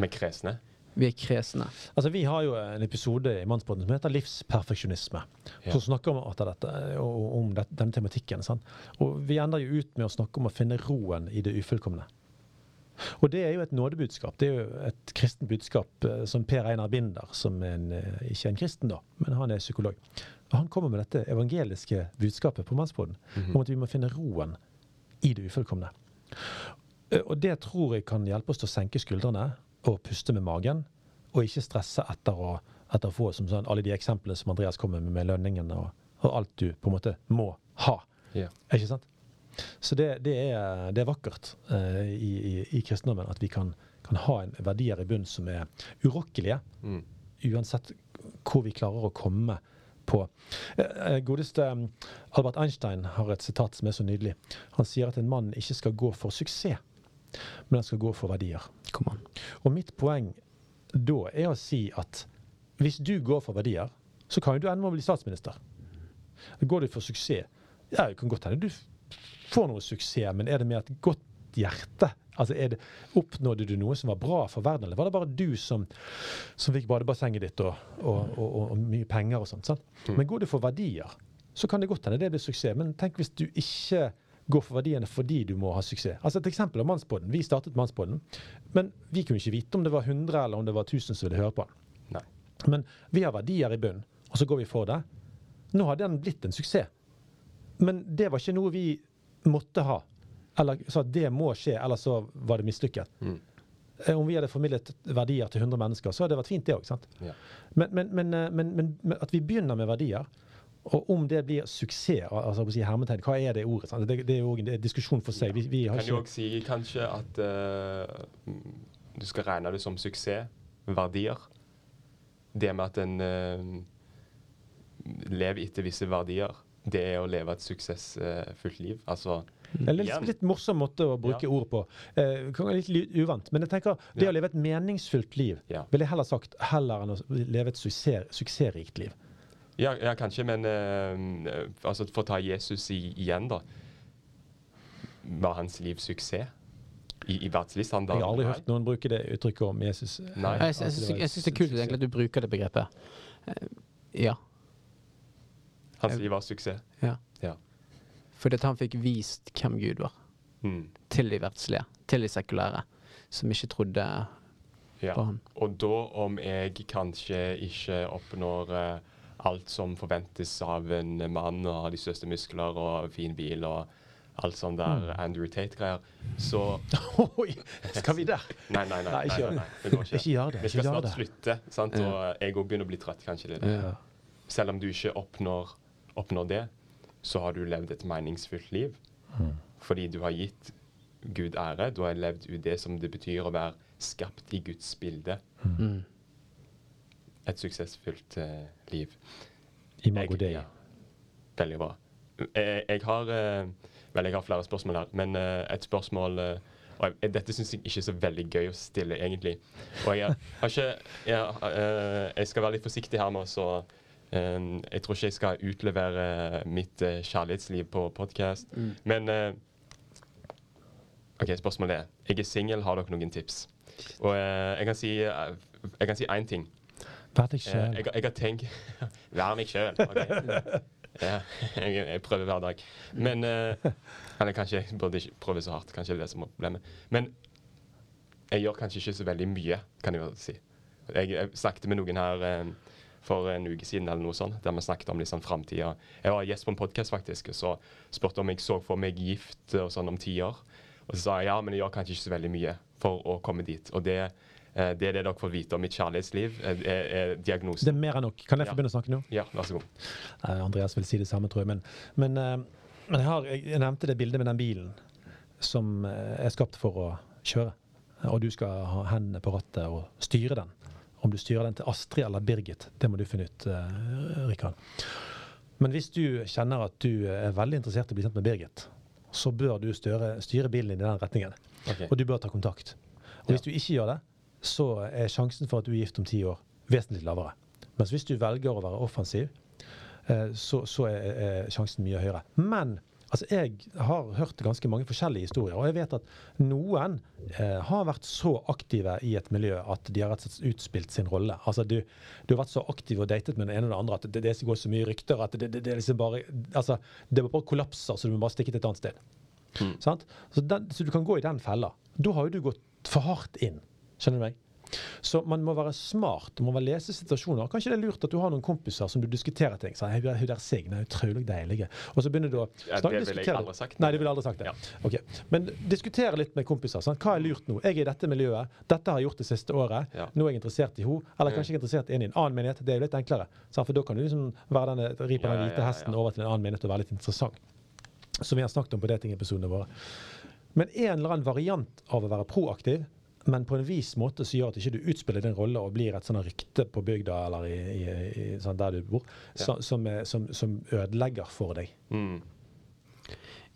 Med kresne? Vi er kresne. Altså, Vi har jo en episode i Mannsbåten som heter livsperfeksjonisme. Ja. Som snakker om, at dette, og om det, denne tematikken. Sant? Og Vi ender jo ut med å snakke om å finne roen i det ufullkomne. Og det er jo et nådebudskap. Det er jo et kristent budskap eh, som Per Einar Binder, som er en, eh, ikke er en kristen, da, men han er psykolog. Og Han kommer med dette evangeliske budskapet på Mannsbåten Mhm. om at vi må finne roen i det ufullkomne. Eh, Og det tror jeg kan hjelpe oss til å senke skuldrene og puste med magen, og ikke stresse etter å, etter å få som sånn, alle de eksemplene som Andreas kommer med, med lønningen og, og alt du på en måte må ha. Yeah. Ikke sant? Så det, det, er, det er vakkert uh, i, i, i kristendommen at vi kan, kan ha en verdier i bunn som er urokkelige, Mm. uansett hvor vi klarer å komme på. Eh, godeste um, Albert Einstein har et sitat som er så nydelig. Han sier at en mann ikke skal gå for suksess, men den skal gå for verdier. Kom an. Og mitt poeng da er å si at hvis du går for verdier, så kan jo du ende med å bli statsminister. Går du for suksess Ja, det kan godt hende du får noe suksess, men er det med et godt hjerte? Altså, det, Oppnådde du noe som var bra for verden, eller var det bare du som, som fikk badebassenget ditt og, og, og, og, og mye penger og sånt? Sant? Men går du for verdier, så kan det godt hende det blir suksess. Men tenk hvis du ikke går for verdiene fordi du må ha suksess. Altså Et eksempel av Mannsbåten. Vi startet Mannsbåten, men vi kunne ikke vite om det var 100 eller om det var 1000 som ville høre på den. Nei. Men vi har verdier i bunn, og så går vi for det. Nå har den blitt en suksess. Men det var ikke noe vi måtte ha. Eller sa at det må skje, eller så var det mislykket. Mm. Eh, Om vi hadde formidlet verdier til 100 mennesker, så hadde det vært fint, det òg. Ja. Men, men, men, eh, men, men, men at vi begynner med verdier, og om det blir suksess, altså å si hermetegn, hva er det ordet? Det, det er jo en diskusjon for seg. Vi, vi har Kan jo ikke òg si kanskje at mm, du skal regne det som suksess. Verdier. Det med at en uh, lever etter visse verdier, det er å leve et suksessfullt liv. Altså er en litt, litt morsom måte å bruke Ja. ord på. Eh, litt uvant. Men jeg tenker, det Ja. å leve et meningsfullt liv Ja. ville jeg heller sagt heller enn å leve et suksess, suksessrikt liv. Ja, ja kanskje, men uh, altså, for å ta Jesus i, igjen, da. Var hans liv suksess? I, i verdslig standard? Jeg har aldri hørt noen bruke det uttrykket om Jesus. Nei. Jeg, jeg, jeg, jeg syns det er kult egentlig at du bruker det begrepet. Eh, Ja. Hans liv var suksess. ja. Ja. Fordi at han fikk vist hvem Gud var. Mm. Til de verdslige. Til de sekulære. Som ikke trodde ja. på han. Og da om jeg kanskje ikke oppnår eh, alt som forventes av en mann, og har de største muskler og fin bil og alt sånn der Mm. Andrew Tate-greier, så Oi, skal vi der? Nei, nei, nei. Nei, nei, det. nei, det går ikke. Ikke gjør det. Vi skal snart slutte, sant? Og jeg òg begynner å bli trøtt. Kanskje det det. Ja. Selv om du ikke oppnår, oppnår det, så har du levd et meningsfullt liv. Mm. Fordi du har gitt Gud ære. Du har levd ut det som det betyr å være skapt i Guds bilde. Mm. Et suksessfullt uh, liv. Imago Dei. ja. Veldig bra. Jeg, jeg har uh, Vel, jeg har flere spørsmål her, men uh, et spørsmål eh, og jeg, Dette syns jeg ikke er så veldig gøy å stille, egentlig. Og jeg har ikke Jeg, eh, jeg skal være litt forsiktig her med å eh, jeg tror ikke jeg skal utlevere mitt eh, kjærlighetsliv på podkast. Mm. Men eh, OK, spørsmålet er Jeg er singel, har dere noen tips? Og eh, jeg kan si én si ting. Vær deg Eh, sjøl. jeg, jeg har tenkt Vær meg sjøl. Ja, jeg, jeg prøver hver dag. Men uh, Eller kanskje jeg burde ikke prøve så hardt. Kanskje det er det som er problemet. Men jeg gjør kanskje ikke så veldig mye, kan jeg si. Jeg, jeg snakket med noen her um, for en uke siden eller noe sånt, der vi snakket om liksom framtida. Jeg var gjest på en podkast, faktisk, og så spurte om jeg så for meg gift og sånn om ti år. Og så sa jeg ja, men jeg gjør kanskje ikke så veldig mye for å komme dit. Og det, det er det dere får vite om mitt kjærlighetsliv, er, er, er diagnosen. Det er mer enn nok. Kan jeg få begynne å snakke nå? Ja, vær så god. Eh, Andreas vil si det samme, tror jeg. Men, men, eh, men jeg, har, jeg, nevnte det bildet med den bilen som eh, er skapt for å kjøre. Og du skal ha hendene på rattet og styre den. Om du styrer den til Astrid eller Birgit, det må du finne ut, Rikard. Men hvis du kjenner at du er veldig interessert i å bli kjent med Birgit, så bør du styre, styre bilen din i den retningen. Okay. Og du bør ta kontakt. Og hvis du ikke gjør det, så er sjansen for at du er gift om ti år, vesentlig lavere. Mens hvis du velger å være offensiv, eh, så, så er, sjansen mye høyere. Men altså, jeg har hørt ganske mange forskjellige historier, og jeg vet at noen eh, har vært så aktive i et miljø at de har rett og slett utspilt sin rolle. Altså, du, du har vært så aktiv og datet med den ene og den andre at det, det går så mye rykter at det, det, det liksom bare altså, det bare kollapser, så du må bare stikke til et annet sted. Mm. Sant? Så, den, så du kan gå i den fella. Da har jo du gått for hardt inn. Skjønner du meg? Så man må være smart. Man må lese situasjoner. Kanskje det er lurt at du har noen kompiser som du diskuterer ting. med. hun der Signe er utrolig deilig. Og så begynner du å Ja, det ville jeg aldri sagt. Nei, det ville aldri sagt det. Ja. Ok. Men diskutere litt med kompiser. Sant? Hva er lurt nå? Jeg er i dette miljøet. Dette har jeg gjort det siste året. Ja. Nå er jeg interessert i henne. Eller kanskje jeg er interessert i en i en annen menighet. Det er jo litt enklere. Sant? For da kan du liksom være denne, ri på den hvite hesten over til en annen menighet og være litt interessant. Som vi har snakket om på datingepisodene våre. Men en eller annen variant av å være proaktiv, men på en vis måte som gjør at ikke du utspiller din rolle og blir et sånt rykte på bygda eller i, i, i sånn der du bor, så, som, er, som, som ødelegger for deg. Mm.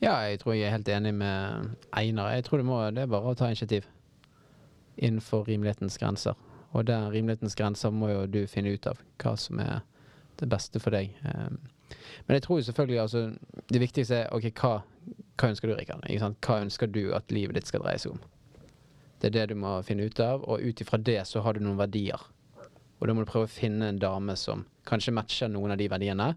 Ja, jeg tror jeg er helt enig med Einar. Jeg tror det, må, det er bare å ta initiativ innenfor rimelighetens grenser. Og den rimelighetens grenser må jo du finne ut av hva som er det beste for deg. Um, men jeg tror jo selvfølgelig altså, Det viktigste er ok, hva, hva ønsker du, Rikard? Hva ønsker du at livet ditt skal dreie seg om? Det er det du må finne ut av, og ut ifra det så har du noen verdier. Og da må du prøve å finne en dame som kanskje matcher noen av de verdiene.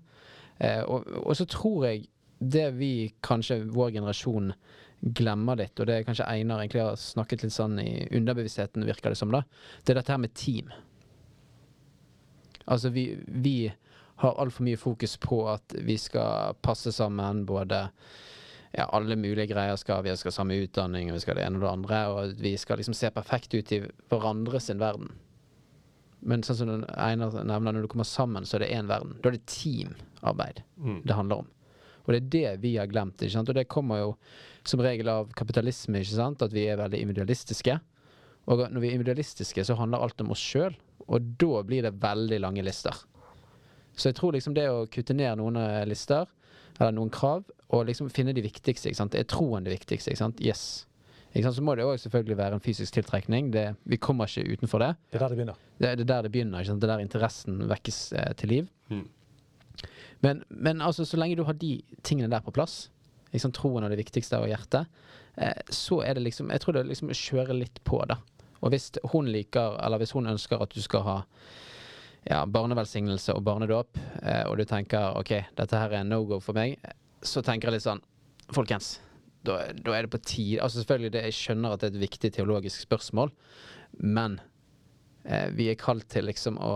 Eh, og, og så tror jeg det vi kanskje, vår generasjon, glemmer litt, og det er kanskje Einar egentlig har snakket litt sånn i underbevisstheten, virker det som, da, det er dette her med team. Altså, vi, vi har altfor mye fokus på at vi skal passe sammen, både ja, alle mulige greier skal vi skal ha samme utdanning, og vi skal det ene og det andre, og vi skal liksom se perfekt ut i hverandre sin verden. Men sånn som den Einar nevner, når du kommer sammen, så er det én verden. Da er det teamarbeid Mm. det handler om. Og det er det vi har glemt. ikke sant? Og det kommer jo som regel av kapitalisme, ikke sant? at vi er veldig individualistiske. Og når vi er individualistiske, så handler alt om oss sjøl, og da blir det veldig lange lister. Så jeg tror liksom det å kutte ned noen lister, eller noen krav, og liksom finne de viktigste. ikke sant? Er troen det viktigste? ikke sant? Yes. Ikke sant? Så må det òg selvfølgelig være en fysisk tiltrekning. Det, vi kommer ikke utenfor det. Det er der det begynner. Det er det er der det begynner. ikke sant? Det er der interessen vekkes eh, til liv. Mm. Men, men altså, så lenge du har de tingene der på plass, liksom troen og det viktigste og hjertet, eh, så er det liksom Jeg tror det er liksom å kjøre litt på, da. Og hvis hun liker, eller hvis hun ønsker at du skal ha ja, barnevelsignelse og barnedåp, eh, og du tenker OK, dette her er no go for meg, så tenker jeg litt sånn Folkens, da, da er det på tide Altså selvfølgelig, det, jeg skjønner at det er et viktig teologisk spørsmål, men eh, vi er kalt til liksom å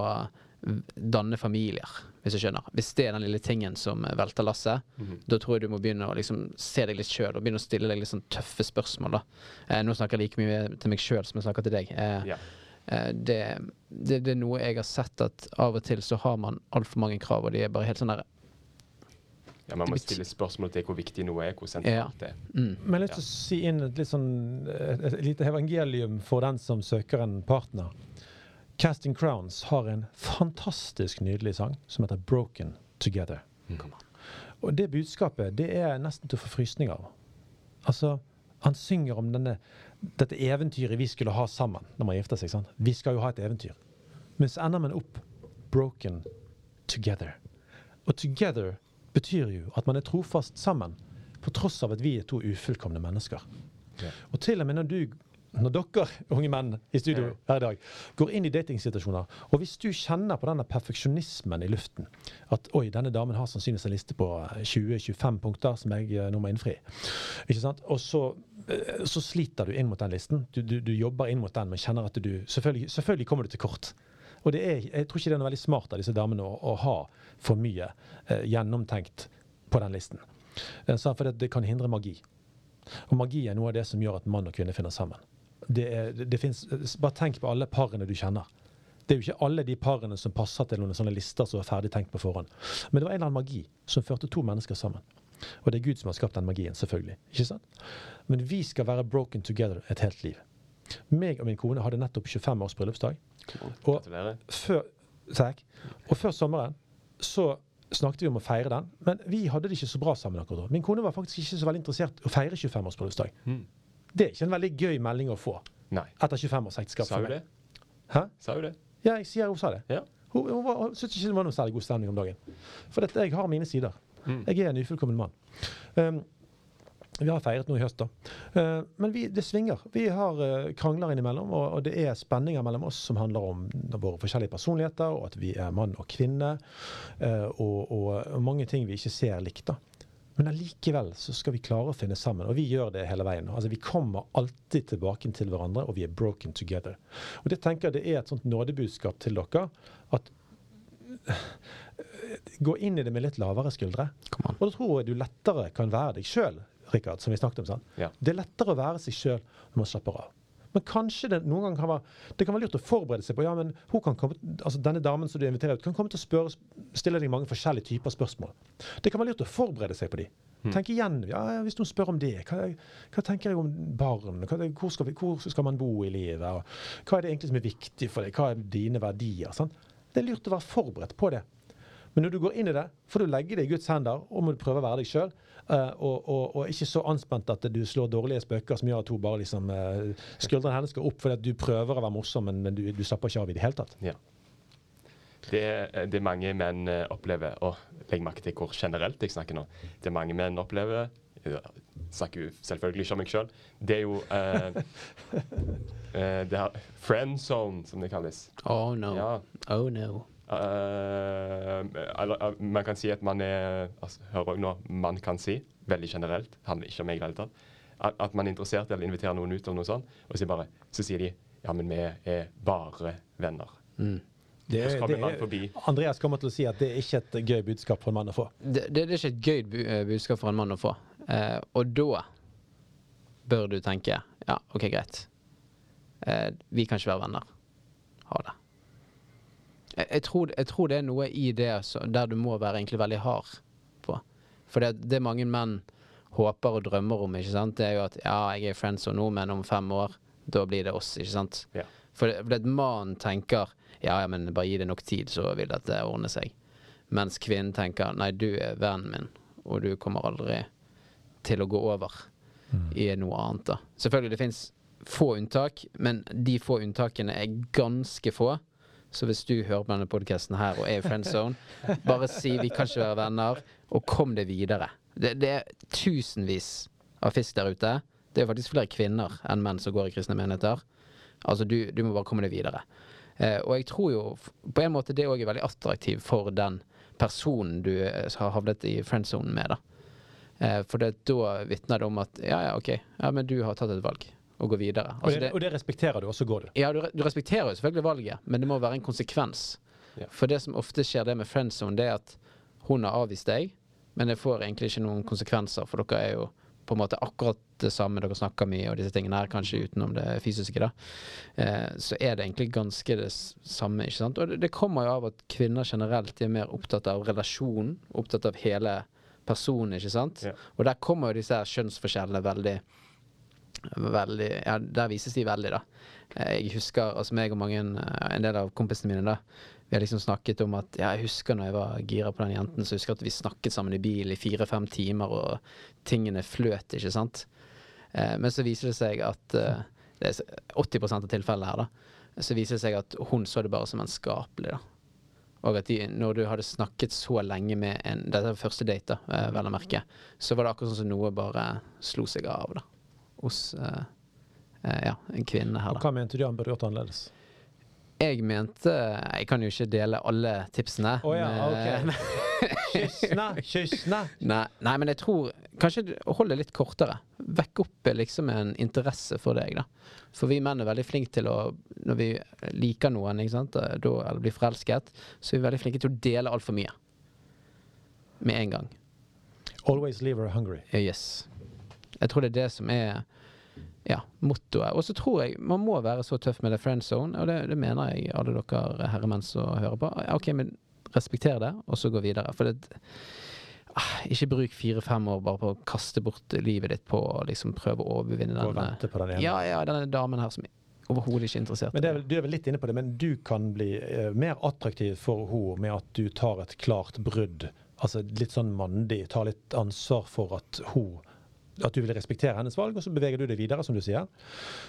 danne familier, hvis du skjønner. Hvis det er den lille tingen som velter lasset, Mhm. da tror jeg du må begynne å liksom se deg litt sjøl og begynne å stille deg litt sånn tøffe spørsmål. da. Eh, nå snakker jeg like mye til meg sjøl som jeg snakker til deg. Eh, yeah. eh, det, det, det er noe jeg har sett at av og til så har man altfor mange krav, og de er bare helt sånn der Ja, Man må stille spørsmål til hvor viktig noe er, hvor sentralt det er. Mm. Men jeg har lyst til å si inn et, litt sånn, et, et lite evangelium for den som søker en partner. Casting Crowns har en fantastisk nydelig sang som heter 'Broken Together'. Mm. Og det budskapet det er nesten til å få frysninger av. Altså, han synger om denne, dette eventyret vi skulle ha sammen når man gifter seg. sant? Vi skal jo ha et eventyr. Men så ender man opp 'broken together'. Og 'together' betyr jo at man er trofast sammen, på tross av at vi er to ufullkomne mennesker. Ja. Og til og med når du når dere unge menn i studio her i dag går inn i datingsituasjoner, og hvis du kjenner på denne perfeksjonismen i luften At oi, denne damen har sannsynligvis en liste på eh, 20-25 punkter som jeg eh, nå må innfri. Ikke sant? Og så, eh, så sliter du inn mot den listen. Du, du, du jobber inn mot den, men kjenner at du selvfølgelig, selvfølgelig kommer du til kort. Og er, jeg tror ikke det er noe veldig smart av disse damene å, å ha for mye eh, gjennomtenkt på den listen. Eh, for det, det kan hindre magi. Og magi er noe av det som gjør at mann og kvinne finner sammen. Det er, det, finnes, bare tenk på alle parene du kjenner. Det er jo ikke alle de parene som passer til noen sånne lister som er ferdig tenkt på forhånd. Men det var en eller annen magi som førte to mennesker sammen. Og det er Gud som har skapt den magien, selvfølgelig. Ikke sant? Men vi skal være broken together et helt liv. Meg og min kone hadde nettopp 25 års bryllupsdag. Og før, takk. Og før sommeren så snakket vi om å feire den, men vi hadde det ikke så bra sammen akkurat da. Min kone var faktisk ikke så veldig interessert i å feire 25 års bryllupsdag. Mm. Det er ikke en veldig gøy melding å få Nei. etter 25 års ekteskap. Sa hun det? Hæ? Sa hun det? Ja, jeg sier hun sa det. Ja. Hun, hun, hun syntes ikke det var noe særlig god stemning om dagen. For dette, jeg har mine sider. Mm. Jeg er en ufullkommen mann. Um, vi har feiret noe i høst, da. Uh, men vi, det svinger. Vi har uh, krangler innimellom, og, og det er spenninger mellom oss som handler om våre forskjellige personligheter, og at vi er mann og kvinne, uh, og, og, og mange ting vi ikke ser likt. da. Men allikevel så skal vi klare å finne sammen, og vi gjør det hele veien. Altså Vi kommer alltid tilbake til hverandre, og vi er broken together. Og det tenker jeg det er et sånt nådebudskap til dere. At gå inn i det med litt lavere skuldre. Og da tror jeg du lettere kan være deg sjøl, Rikard, som vi snakket om. sant? Ja. Det er lettere å være seg sjøl når man slapper av. Men kanskje det noen ganger kan være Det kan være lurt å forberede seg på ja, men komme, altså denne damen som du inviterer ut, kan komme til å spørre, stille deg mange forskjellige typer spørsmål. Det kan være lurt å forberede seg på de. Tenk igjen. ja, Hvis noen spør om det, hva, hva tenker jeg om barn? Hva, hvor, skal vi, hvor skal man bo i livet? Og hva er det egentlig som er viktig for deg? Hva er dine verdier? Sant? Det er lurt å være forberedt på det. Men når du går inn i det, får du legge det i Guds hender, og må du prøve å være deg sjøl. og, og, og ikke så anspent at du slår dårlige spøker som gjør at hun bare liksom uh, Skuldrene hennes går opp fordi at du prøver å være morsom, men, men du, du slapper ikke av i det hele tatt. Ja. Det, er- det mange menn eh, opplever, og legg merke til hvor generelt jeg snakker nå Det mange menn opplever Jeg snakker jo selvfølgelig ikke om meg sjøl. Det er jo uh, uh, det her friend zone, som det kalles. Oh no. Ja. Oh no. Eh, eller, eh, man kan si at man er altså, Hør også nå. Man kan si, veldig generelt, handler ikke om meg i det hele tatt, at, at man er interessert i eller inviterer noen ut eller noe sånt, og så, bare, så sier de ja, men vi er bare venner. Mm. Det, det man er. Andreas kommer til å si at det er ikke et gøy budskap for en mann å få. Det, det, er ikke et gøy bu eh, budskap for en mann å få. Eh, og da bør du tenke ja, OK, greit. Eh, vi kan ikke være venner. Ha det. Jeg, jeg, tror, jeg tror det er noe i det så, der du må være egentlig veldig hard på. For det, det mange menn håper og drømmer om, ikke sant, det er jo at ja, jeg er friends og nå, men om fem år, da blir det oss, ikke sant. Ja. For det, det mannen tenker ja, ja, men bare gi det nok tid, så vil dette ordne seg. Mens kvinnen tenker nei, du er vennen min, og du kommer aldri til å gå over i noe annet. da. Selvfølgelig det fins få unntak, men de få unntakene er ganske få. Så hvis du hører på denne podkasten her og er i friend zone, bare si 'vi kan ikke være venner', og kom deg videre. Det, det er tusenvis av fisk der ute. Det er faktisk flere kvinner enn menn som går i kristne menigheter. Altså, du, du må bare komme deg videre. Eh, og jeg tror jo på en måte det òg er veldig attraktivt for den personen du eh, har havnet i friendzonen med, da. Eh, for det, da vitner det om at ja, ja, OK, ja, men du har tatt et valg, og gå videre. Og Altså, det, det, og det respekterer du, og så går du. ja, du, du respekterer jo selvfølgelig valget, men det må være en konsekvens. Ja. For det som ofte skjer det med friendzone, det er at hun har avvist deg, men det får egentlig ikke noen konsekvenser, for dere er jo på en måte akkurat det samme, dere snakker mye og disse tingene her, kanskje utenom det fysiske, da. Eh, så er det egentlig ganske det samme, ikke sant. Og det, det kommer jo av at kvinner generelt er mer opptatt av relasjonen, opptatt av hele personen, ikke sant? Ja. Og der kommer jo disse her kjønnsforskjellene veldig Veldig Ja, der vises de veldig, da. Eh, Jeg husker, altså meg og mange, eh, en del av kompisene mine, da. Vi har liksom snakket om at Ja, jeg husker når jeg var gira på den jenten, så jeg husker at vi snakket sammen i bil i fire-fem timer, og tingene fløt, ikke sant. Eh, men så viser det seg at eh, Det er s- 80 av tilfellene her, da. Så viser det seg at hun så det bare som vennskapelig, da. Og at de, når du hadde snakket så lenge med en Dette er første date, da, eh, vel å merke. Så var det akkurat sånn som noe bare slo seg av, da. Hos eh, eh, ja, en kvinne her, Og hva mente du han burde gjort annerledes? Jeg mente Jeg kan jo ikke dele alle tipsene. Å ja, med, ok. Kyssene, kyssene! Nei, nei, men jeg tror Kanskje hold det litt kortere. Vekk opp liksom en interesse for deg, da. For vi menn er veldig flinke til å Når vi liker noen, ikke sant, da, eller blir forelsket, så er vi veldig flinke til å dele altfor mye. Med en gang. Always leave her hungry. Eh, Yes. Jeg tror det er det som er ja, mottoet. Og så tror jeg man må være så tøff med the friend zone, og det, det mener jeg alle dere herremenn som hører på. OK, men respekter det, og så gå videre. For det ah, Ikke bruk fire-fem år bare på å kaste bort livet ditt på å liksom prøve å overvinne denne den ja, ja, denne damen her som overhodet ikke er interessert. Men det er vel, du er vel litt inne på det, men du kan bli uh, mer attraktiv for henne med at du tar et klart brudd. Altså litt sånn mandig. Tar litt ansvar for at hun at du vil respektere hennes valg, og så beveger du deg videre, som du sier.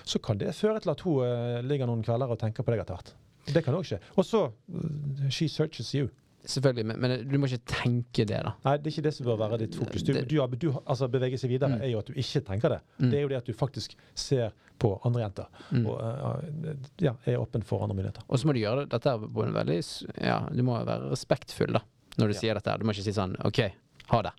Så kan det føre til at hun uh, ligger noen kvelder og tenker på deg etter hvert. Det kan òg skje. Og så eh, She searches you. Selvfølgelig, men, men du må ikke tenke det, da. Nei, det er ikke det som bør være ditt fokus. Du, du, du, altså Bevege seg videre Mm. er jo at du ikke tenker det. Mm. Det er jo det at du faktisk ser på andre jenter Mm. og uh, ja, er åpen for andre muligheter. Og så må du gjøre det- dette på en veldig Ja, du må være respektfull, da, når du Ja. sier dette. Du må ikke si sånn OK, ha det.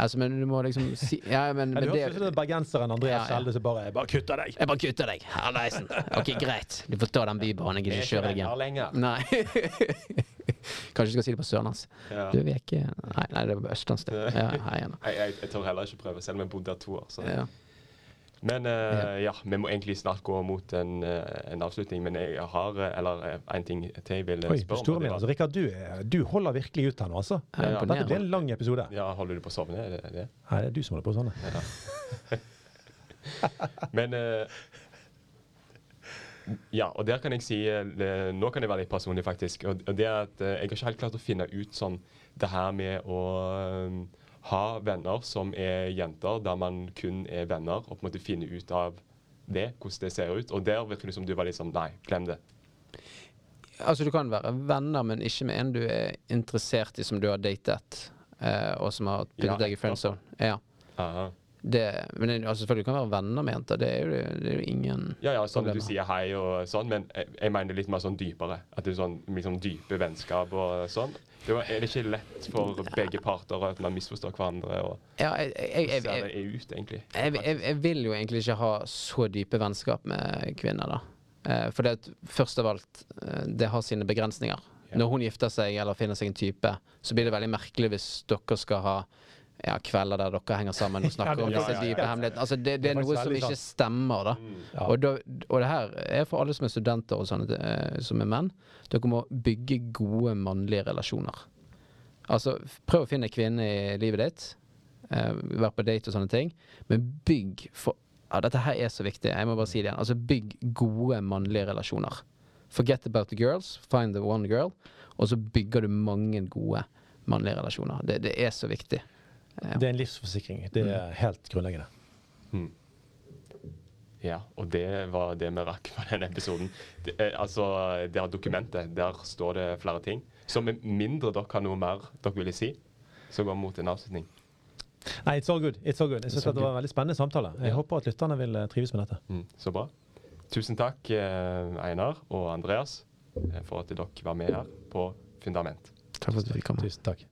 Altså, men du må liksom si Ja, men, men du høres ut som bergenseren Andreas Ja, ja. Som bare Jeg bare kutter deg! Jeg bare kutter deg. Halleisen. OK, greit. Du får ta den bybanen. Jeg er gidder ikke kjøre deg igjen. lenger. Nei. Kanskje du skal si det på sørlands. Ja. Du, vi er ikke Nei, nei det på østlands, det. Ja. Jeg, jeg, jeg tør heller ikke prøve, selv om jeg bodde der to år. Så. Ja. Men uh, ja, vi må egentlig snart gå mot en, eh, en avslutning. Men jeg har eh, Eller en ting til jeg vil Oi, spørre om. min. Altså, Rikard, du, du holder virkelig ut her nå, altså. Ja, Ja, Dette blir en lang episode. Ja, holder du på å sovne? Er det det? Nei, det er du som holder på å sovne. Ja. Men uh, Ja, og der kan jeg si Nå kan jeg være litt personlig, faktisk. Og, det er at jeg har ikke helt klart å finne ut sånn det her med å ha venner som er jenter, der man kun er venner, og på en måte finne ut av det, hvordan det ser ut. Og der virker det som du var sånn Nei, glem det. Altså, du kan være venner, men ikke med en du er interessert i, som du har datet, eh, og som har puttet Ja, deg i friend zone. Ja. Aha. Det, men det, altså, selvfølgelig kan være venner med jenter. Det er jo, det er jo ingen Ja, ja, sånn at du sier hei og sånn, men jeg, jeg mener litt mer sånn dypere. At det er sånn liksom dype vennskap og sånn. Det var, er det ikke lett for begge parter at man misforstår hverandre og Ja, jeg, jeg, jeg, ser det er ut, egentlig? jeg vil jo egentlig ikke ha så dype vennskap med kvinner, da. Eh, for det at først av alt, eh, det har sine begrensninger. Ja. Når hun gifter seg eller finner seg en type, så blir det veldig merkelig hvis dere skal ha ja, kvelder der dere henger sammen og snakker Ja, om disse ja, ja, dype ja. hemmelighetene. Altså, det, det er noe som ikke stemmer, da. Ja. Og, da, og det her er for alle som er studenter og sånne, eh, som er menn. Dere må bygge gode mannlige relasjoner. Altså, prøv å finne en kvinne i livet ditt. Uh, Vær på date og sånne ting. Men bygg for Ja, dette her er så viktig. Jeg må bare si det igjen. Altså, bygg gode mannlige relasjoner. Forget about the girls. Find the one girl. Og så bygger du mange gode mannlige relasjoner. Det, det er så viktig. Eh, Det er en livsforsikring. Det Mm. er helt grunnleggende. Mm. Ja, og det var det vi rakk på denne episoden. Det, er, altså, det er dokumentet. Der står det flere ting. Så med mindre dere har noe mer dere ville si, så går vi mot en avslutning. Nei, it's all good. It's all good. Jeg at det var en veldig spennende samtale. Jeg Ja. håper at lytterne vil eh, trives med dette. Mm, så bra. Tusen takk, eh, Einar og Andreas, eh, for at dere var med her på Fundament. Takk for at du fikk komme. Tusen takk.